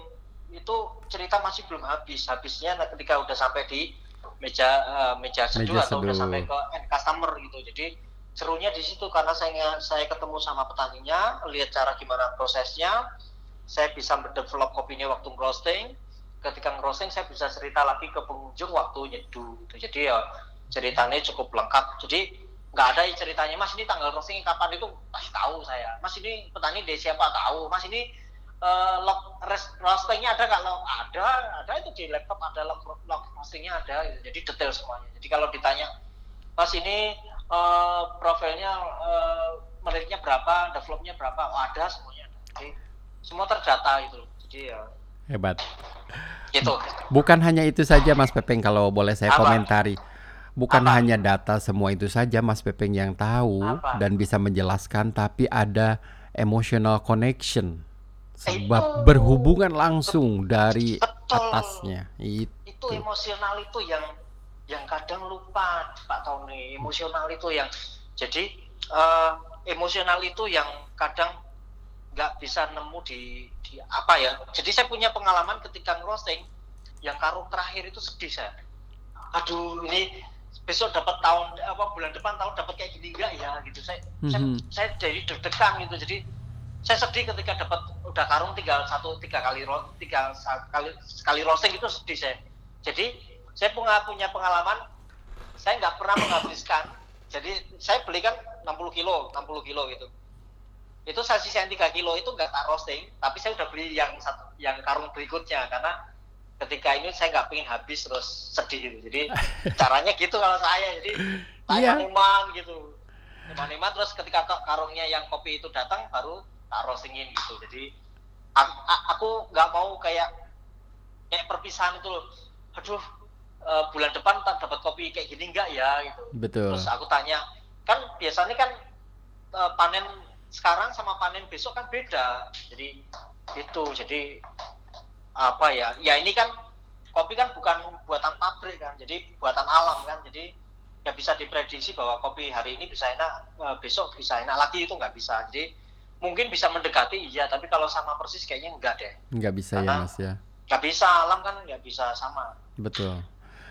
itu cerita masih belum habis. Habisnya nah, ketika udah sampai di meja eh, meja seduh Meja atau udah sampai ke end customer gitu. Jadi serunya di situ karena saya saya ketemu sama petaninya lihat cara gimana prosesnya. Saya bisa mendevelop kopinya waktu roasting ketika roasting saya bisa cerita lagi ke pengunjung waktu nyeduh gitu. jadi ya ceritanya cukup lengkap jadi nggak ada ceritanya mas ini tanggal roasting kapan itu pasti tahu saya mas ini petani dari siapa tahu mas ini eh, log roastingnya ada log ada ada itu di laptop ada log, log roastingnya ada gitu. jadi detail semuanya jadi kalau ditanya mas ini eh, profilnya eh, menitnya berapa developnya berapa oh, ada semuanya jadi semua terdata loh. jadi ya Hebat. Gitu Bukan hanya itu saja Mas Pepeng kalau boleh saya Apa? komentari. Bukan Apa? hanya data semua itu saja Mas Pepeng yang tahu Apa? dan bisa menjelaskan tapi ada emotional connection. Sebab Itu. berhubungan langsung dari Betul. atasnya. Itu. itu emosional itu yang yang kadang lupa Pak Tony emosional itu yang jadi eh, emosional itu yang kadang nggak bisa nemu di, di apa ya. Jadi saya punya pengalaman ketika ngerosting yang karung terakhir itu sedih saya aduh ini besok dapat tahun apa bulan depan tahun dapat kayak gini enggak ya gitu. Saya saya, Mhm. saya jadi deg-degan gitu. Jadi saya sedih ketika dapat udah karung tinggal satu tiga kali ro- tiga kali sekali roasting itu sedih saya jadi saya punya punya pengalaman saya nggak pernah menghabiskan. Jadi saya beli kan 60 kilo 60 kilo gitu itu saya sisain 3 kilo itu nggak tak roasting tapi saya udah beli yang satu yang karung berikutnya karena ketika ini saya nggak pengen habis terus sedih gitu. Jadi caranya gitu kalau saya jadi saya iman gitu. Iman-iman terus ketika ke- karungnya yang kopi itu datang baru tak roastingin gitu. Jadi aku nggak mau kayak kayak perpisahan itu loh. Aduh eh, bulan depan tak dapat kopi kayak gini enggak ya gitu. Betul. terus aku tanya kan biasanya kan eh, panen sekarang sama panen besok kan beda. Jadi itu jadi apa ya ya ini kan kopi kan bukan buatan pabrik kan jadi buatan alam kan jadi nggak bisa diprediksi bahwa kopi hari ini bisa enak eh, besok bisa enak lagi itu nggak bisa. Jadi mungkin bisa mendekati iya tapi kalau sama persis kayaknya enggak deh. Nggak bisa ya Karena- Mas ya. nggak bisa alam kan nggak bisa sama. Betul.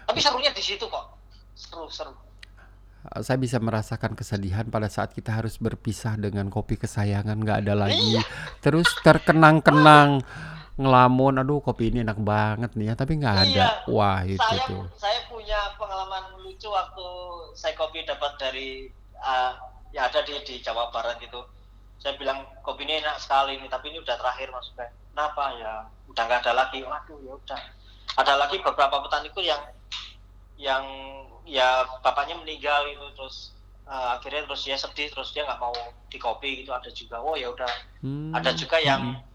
tapi serunya di situ kok. Seru seru Saya bisa merasakan kesedihan pada saat kita harus berpisah dengan kopi kesayangan nggak ada lagi. Iya. Terus terkenang-kenang ngelamun, aduh kopi ini enak banget nih ya, tapi nggak ada. Iya. Wah itu saya tuh. saya punya pengalaman lucu waktu saya kopi dapat dari uh, ya ada di di Jawa Barat gitu saya bilang kopi ini enak sekali nih tapi ini udah terakhir Bay. kenapa ya udah nggak ada lagi waduh ya udah ada lagi beberapa petaniku yang yang ya bapaknya meninggal gitu terus uh, akhirnya terus dia sedih terus dia nggak mau di kopi gitu ada juga oh ya udah Hmm, ada juga yang hmm.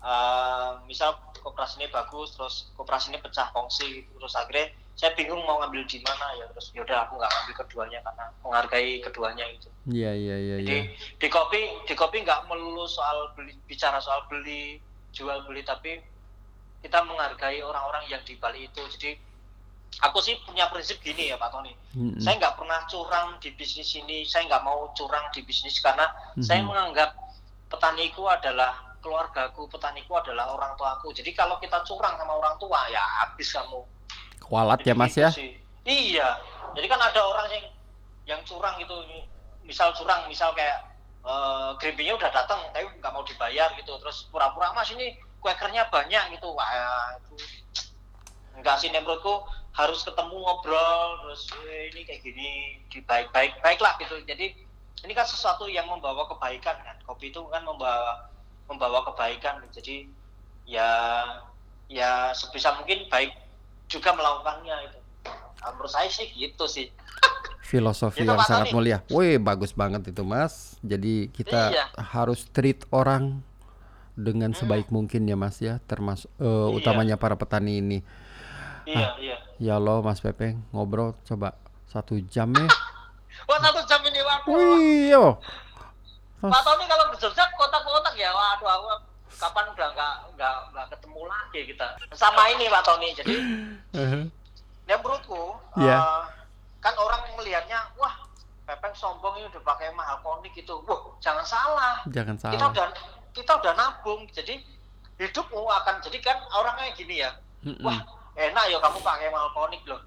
eh, misal koperasi ini bagus terus koperasi ini pecah kongsi gitu. terus akhirnya saya bingung mau ngambil di mana ya terus yaudah aku nggak ngambil keduanya karena menghargai keduanya itu Iya iya iya jadi iya. di kopi di kopi nggak melulu soal beli bicara soal beli jual beli tapi kita menghargai orang-orang yang di balik itu jadi aku sih punya prinsip gini ya Pak Tony Mm-mm. saya nggak pernah curang di bisnis ini saya nggak mau curang di bisnis karena saya Mhm. menganggap petaniku adalah keluargaku petaniku adalah orang tuaku jadi kalau kita curang sama orang tua ya habis kamu Kualat ya Mas gitu ya. sih. iya jadi kan ada orang yang yang curang gitu misal curang misal kayak grimpingnya udah datang tapi nggak mau dibayar gitu terus pura-pura mas ini quakernya banyak gitu wah itu enggak sih menurutku harus ketemu ngobrol terus "Eh, ini kayak gini di baik baik baiklah gitu jadi ini kan sesuatu yang membawa kebaikan kan kopi itu kan membawa membawa kebaikan jadi ya ya sebisa mungkin baik juga melakukannya itu Nah, menurut saya sih gitu sih Filosofi Itu, yang sangat Tony. mulia. Wih, bagus banget itu, Mas. Jadi kita Iya. harus treat orang dengan Hmm. sebaik mungkin ya, Mas ya, termasuk eh, Iya. utamanya para petani ini. Iya iya Ya Allah, Mas Pepeng, ngobrol coba satu jam ya. wah satu jam ini Wih, yo. Pak Tony kalau ke Jogja kotak-kotak ya waduh aku kapan udah nggak nggak nggak ketemu lagi kita sama ini Pak Tony jadi ya menurutku Iya. eh, kan orang melihatnya wah Pepeng sombong ini udah pakai mahal konik gitu wah jangan salah Jangan kita salah. udah kita udah nabung jadi hidupmu akan jadi kan orangnya gini ya Mm-mm. wah enak ya kamu pakai mahal konik loh.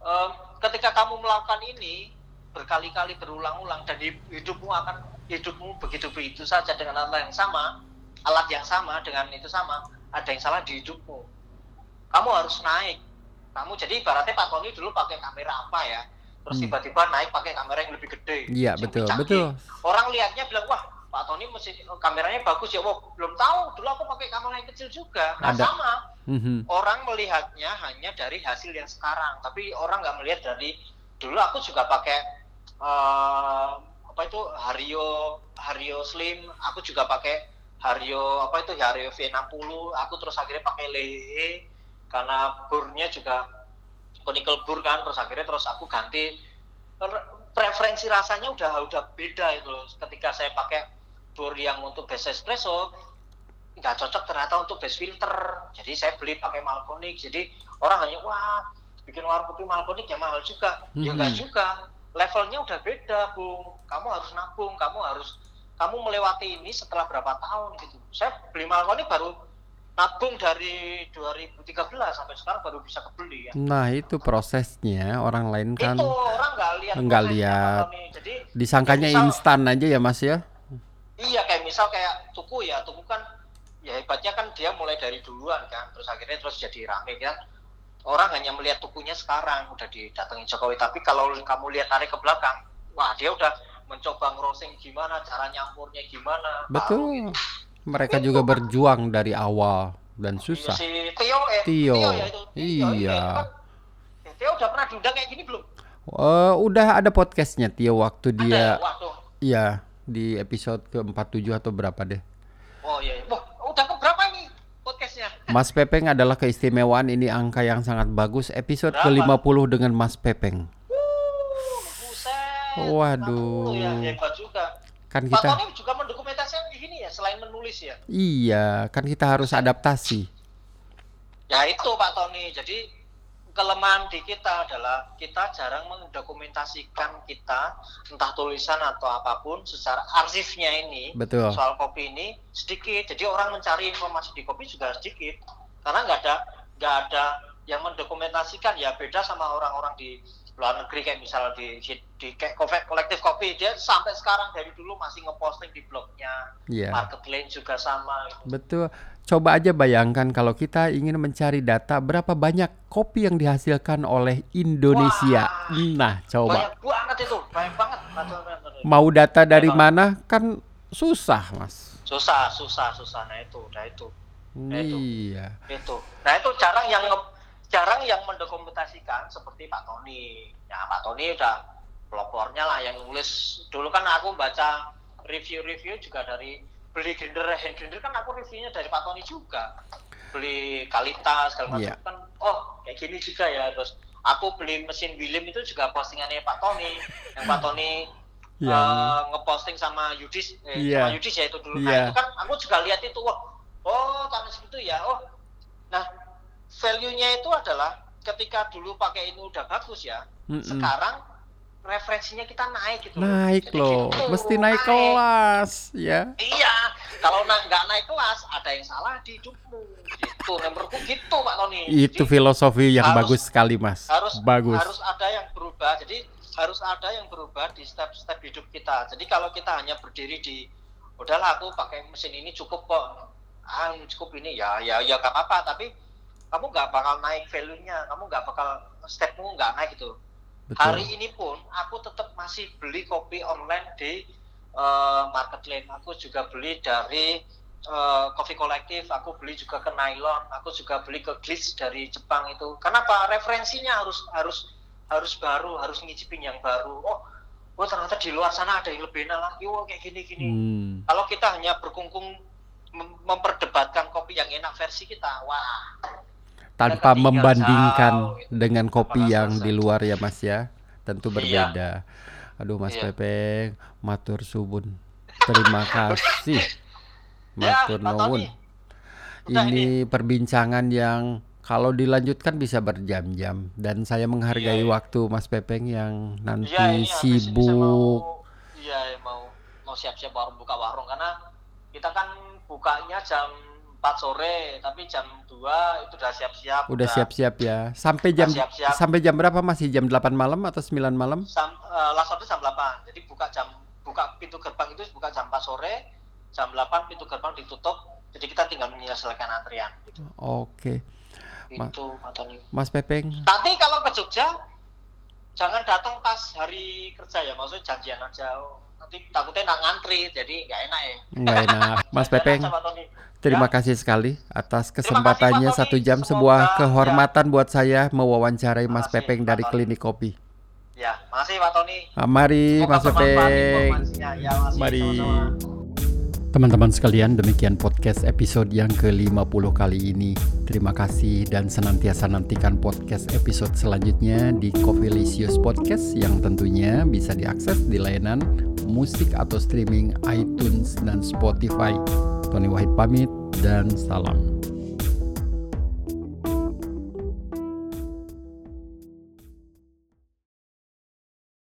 Eh, ketika kamu melakukan ini berkali-kali berulang-ulang dan hi- hidupmu akan hidupmu begitu-begitu saja dengan alat yang sama alat yang sama dengan itu sama ada yang salah di hidupmu. Kamu harus naik. Kamu jadi ibaratnya Pak Tony dulu pakai kamera apa ya? Terus Hmm. tiba-tiba naik pakai kamera yang lebih gede. Iya, betul, lebih betul. canggih. orang lihatnya bilang wah Pak Tony mesin kameranya bagus ya. Wah belum tahu. Dulu aku pakai kamera yang kecil juga. Nah Ada. sama Mhm. orang melihatnya hanya dari hasil yang sekarang tapi orang nggak melihat dari dulu. Aku juga pakai eh, apa itu Hario Hario Slim. Aku juga pakai Hario apa itu Hario V60 aku terus akhirnya pakai Lehe karena burnya juga conical bur kan. Terus akhirnya terus aku ganti. Re- preferensi rasanya udah udah beda itu ketika saya pakai bur yang untuk base espresso nggak cocok ternyata untuk base filter. Jadi saya beli pakai malconic. Jadi orang hanya wah bikin warna putih malconic ya mahal juga. Ya enggak Mhm. juga. Levelnya udah beda bung kamu harus nabung kamu harus kamu melewati ini setelah berapa tahun gitu. Saya beli malconic baru nabung dari 2013 sampai sekarang baru bisa kebeli ya. Nah, itu prosesnya. Orang lain kan itu orang nggak lihat nggak lihat. Jadi disangkanya misal- instan aja ya, Mas ya. Iya kayak misal kayak tuku ya, tuku kan ya hebatnya kan dia mulai dari duluan kan, terus akhirnya terus jadi rame kan. Orang hanya melihat tukunya sekarang udah didatengin Jokowi, tapi kalau kamu lihat tarik ke belakang, wah dia udah mencoba ngerosting gimana, cara nyampurnya gimana. Betul. gitu. Mereka juga berjuang dari awal dan susah. Si Tio, eh, Tio. ya itu. Tio, Iya. kan. Eh, Tio udah pernah diundang kayak gini belum? Eh, udah ada podcastnya Tio waktu Ada dia ya? Waduh. ya di episode ke-47 atau berapa deh. Oh iya, iya. Wah, udah ke berapa ini podcastnya? Mas Pepeng adalah keistimewaan ini angka yang sangat bagus episode Berapa? ke-50 dengan Mas Pepeng. Uh, buset. Waduh. 40 ya, hebat juga. Kan Pak kita Tony juga mendokumentasikan gini ya, selain menulis ya. iya, kan kita harus adaptasi. Ya itu Pak Tony. Jadi kelemahan di kita adalah kita jarang mendokumentasikan kita entah tulisan atau apa pun secara arsipnya ini Betul. soal kopi ini sedikit. Jadi orang mencari informasi di kopi juga sedikit karena nggak ada nggak ada yang mendokumentasikan ya beda sama orang-orang di luar negeri kayak misal di di, di kayak kolektif kopi dia sampai sekarang dari dulu masih ngeposting di blognya Iya. market lane juga sama gitu. Betul. Coba aja bayangkan kalau kita ingin mencari data berapa banyak kopi yang dihasilkan oleh Indonesia. Wah. Nah, coba. banyak banget itu banyak banget. Mau data dari Memang. mana kan susah, Mas. susah susah susah nah itu nah itu itu. Iya. itu nah itu jarang yang nge- jarang yang mendokumentasikan seperti Pak Tony. Ya Pak Tony udah pelopornya lah yang nulis. Dulu kan aku baca review-review juga dari beli grinder hand grinder kan aku reviewnya dari Pak Tony juga. Beli kualitas segala macam Iya. kan oh kayak gini juga ya. Terus aku beli mesin William itu juga postingannya Pak Tony. Yang Pak Tony Yang eh, ngeposting sama Yudis eh, Iya. sama Yudis ya itu dulu. Iya. nah itu kan aku juga lihat itu wah oh tahun segitu ya. Oh nah value-nya itu adalah ketika dulu pakai ini udah bagus ya Mm-mm. sekarang referensinya kita naik gitu naik Jadi loh, gitu, mesti naik kelas ya. iya kalau nggak naik kelas ada yang salah di hidupmu. Gitu menurutku gitu Pak Tony. Itu Jadi, filosofi yang harus- bagus sekali, Mas. harus bagus. harus ada yang berubah. Jadi harus ada yang berubah di step-step hidup kita. Jadi kalau kita hanya berdiri di udahlah aku pakai mesin ini cukup kok. Ah cukup ini. Ya ya ya gak apa-apa. Tapi kamu nggak bakal naik value-nya kamu nggak bakal stepmu nggak naik gitu. Betul. hari ini pun aku tetap masih beli kopi online di eh, market lane aku juga beli dari eh, Coffee Collective aku beli juga ke Nylon aku juga beli ke Glitz dari Jepang itu. Kenapa? Referensinya harus harus harus baru harus ngicipin yang baru. Oh oh ternyata di luar sana ada yang lebih enak lagi. Oh kayak gini gini. Hmm. kalau kita hanya berkungkung mem- memperdebatkan kopi yang enak versi kita wah Tanpa membandingkan gitu. dengan kopi Bakal yang selesai. di luar ya, Mas ya. Tentu Iya. berbeda. Aduh, Mas Iya. Pepeng, matur subun. Terima kasih. Ya, Matur Pak nuwun. Ini perbincangan yang kalau dilanjutkan bisa berjam-jam dan saya menghargai Iya, iya. waktu Mas Pepeng yang nanti Iya, saya sibuk. mau iya mau mau siap-siap warung buka warung karena kita kan bukanya jam 4 sore tapi jam 2 itu udah siap-siap Udah siap-siap ya. Sampai jam Udah siap-siap. sampai jam berapa masih jam 8 malam atau 9 malam? sam, eh, last order jam 8 jadi buka jam buka pintu gerbang itu buka jam 4 sore jam 8 pintu gerbang ditutup jadi kita tinggal menyelesaikan antrian gitu. Oke. Ma- itu. Mas Pepeng, nanti kalau ke Jogja jangan datang pas hari kerja ya maksudnya janjian aja Oh, nanti takutnya nak ngantri jadi nggak enak ya nggak enak. Mas Pepeng. Terima Ya. kasih sekali atas kasih, kesempatannya Pak Tony. satu jam Semoga- sebuah ya. kehormatan buat saya mewawancarai Mas kasih, Pepeng Pak dari Tony. Klinik Kopi. ya makasih Pak Tony Ah, Mari Semoga Mas Pepeng. ya, makasih, Mari. Teman-teman sekalian, demikian podcast episode yang ke-50 kali ini. Terima kasih dan senantiasa nantikan podcast episode selanjutnya di Coffeelicious Podcast yang tentunya bisa diakses di layanan musik atau streaming iTunes dan Spotify. Tony Wahid pamit dan salam.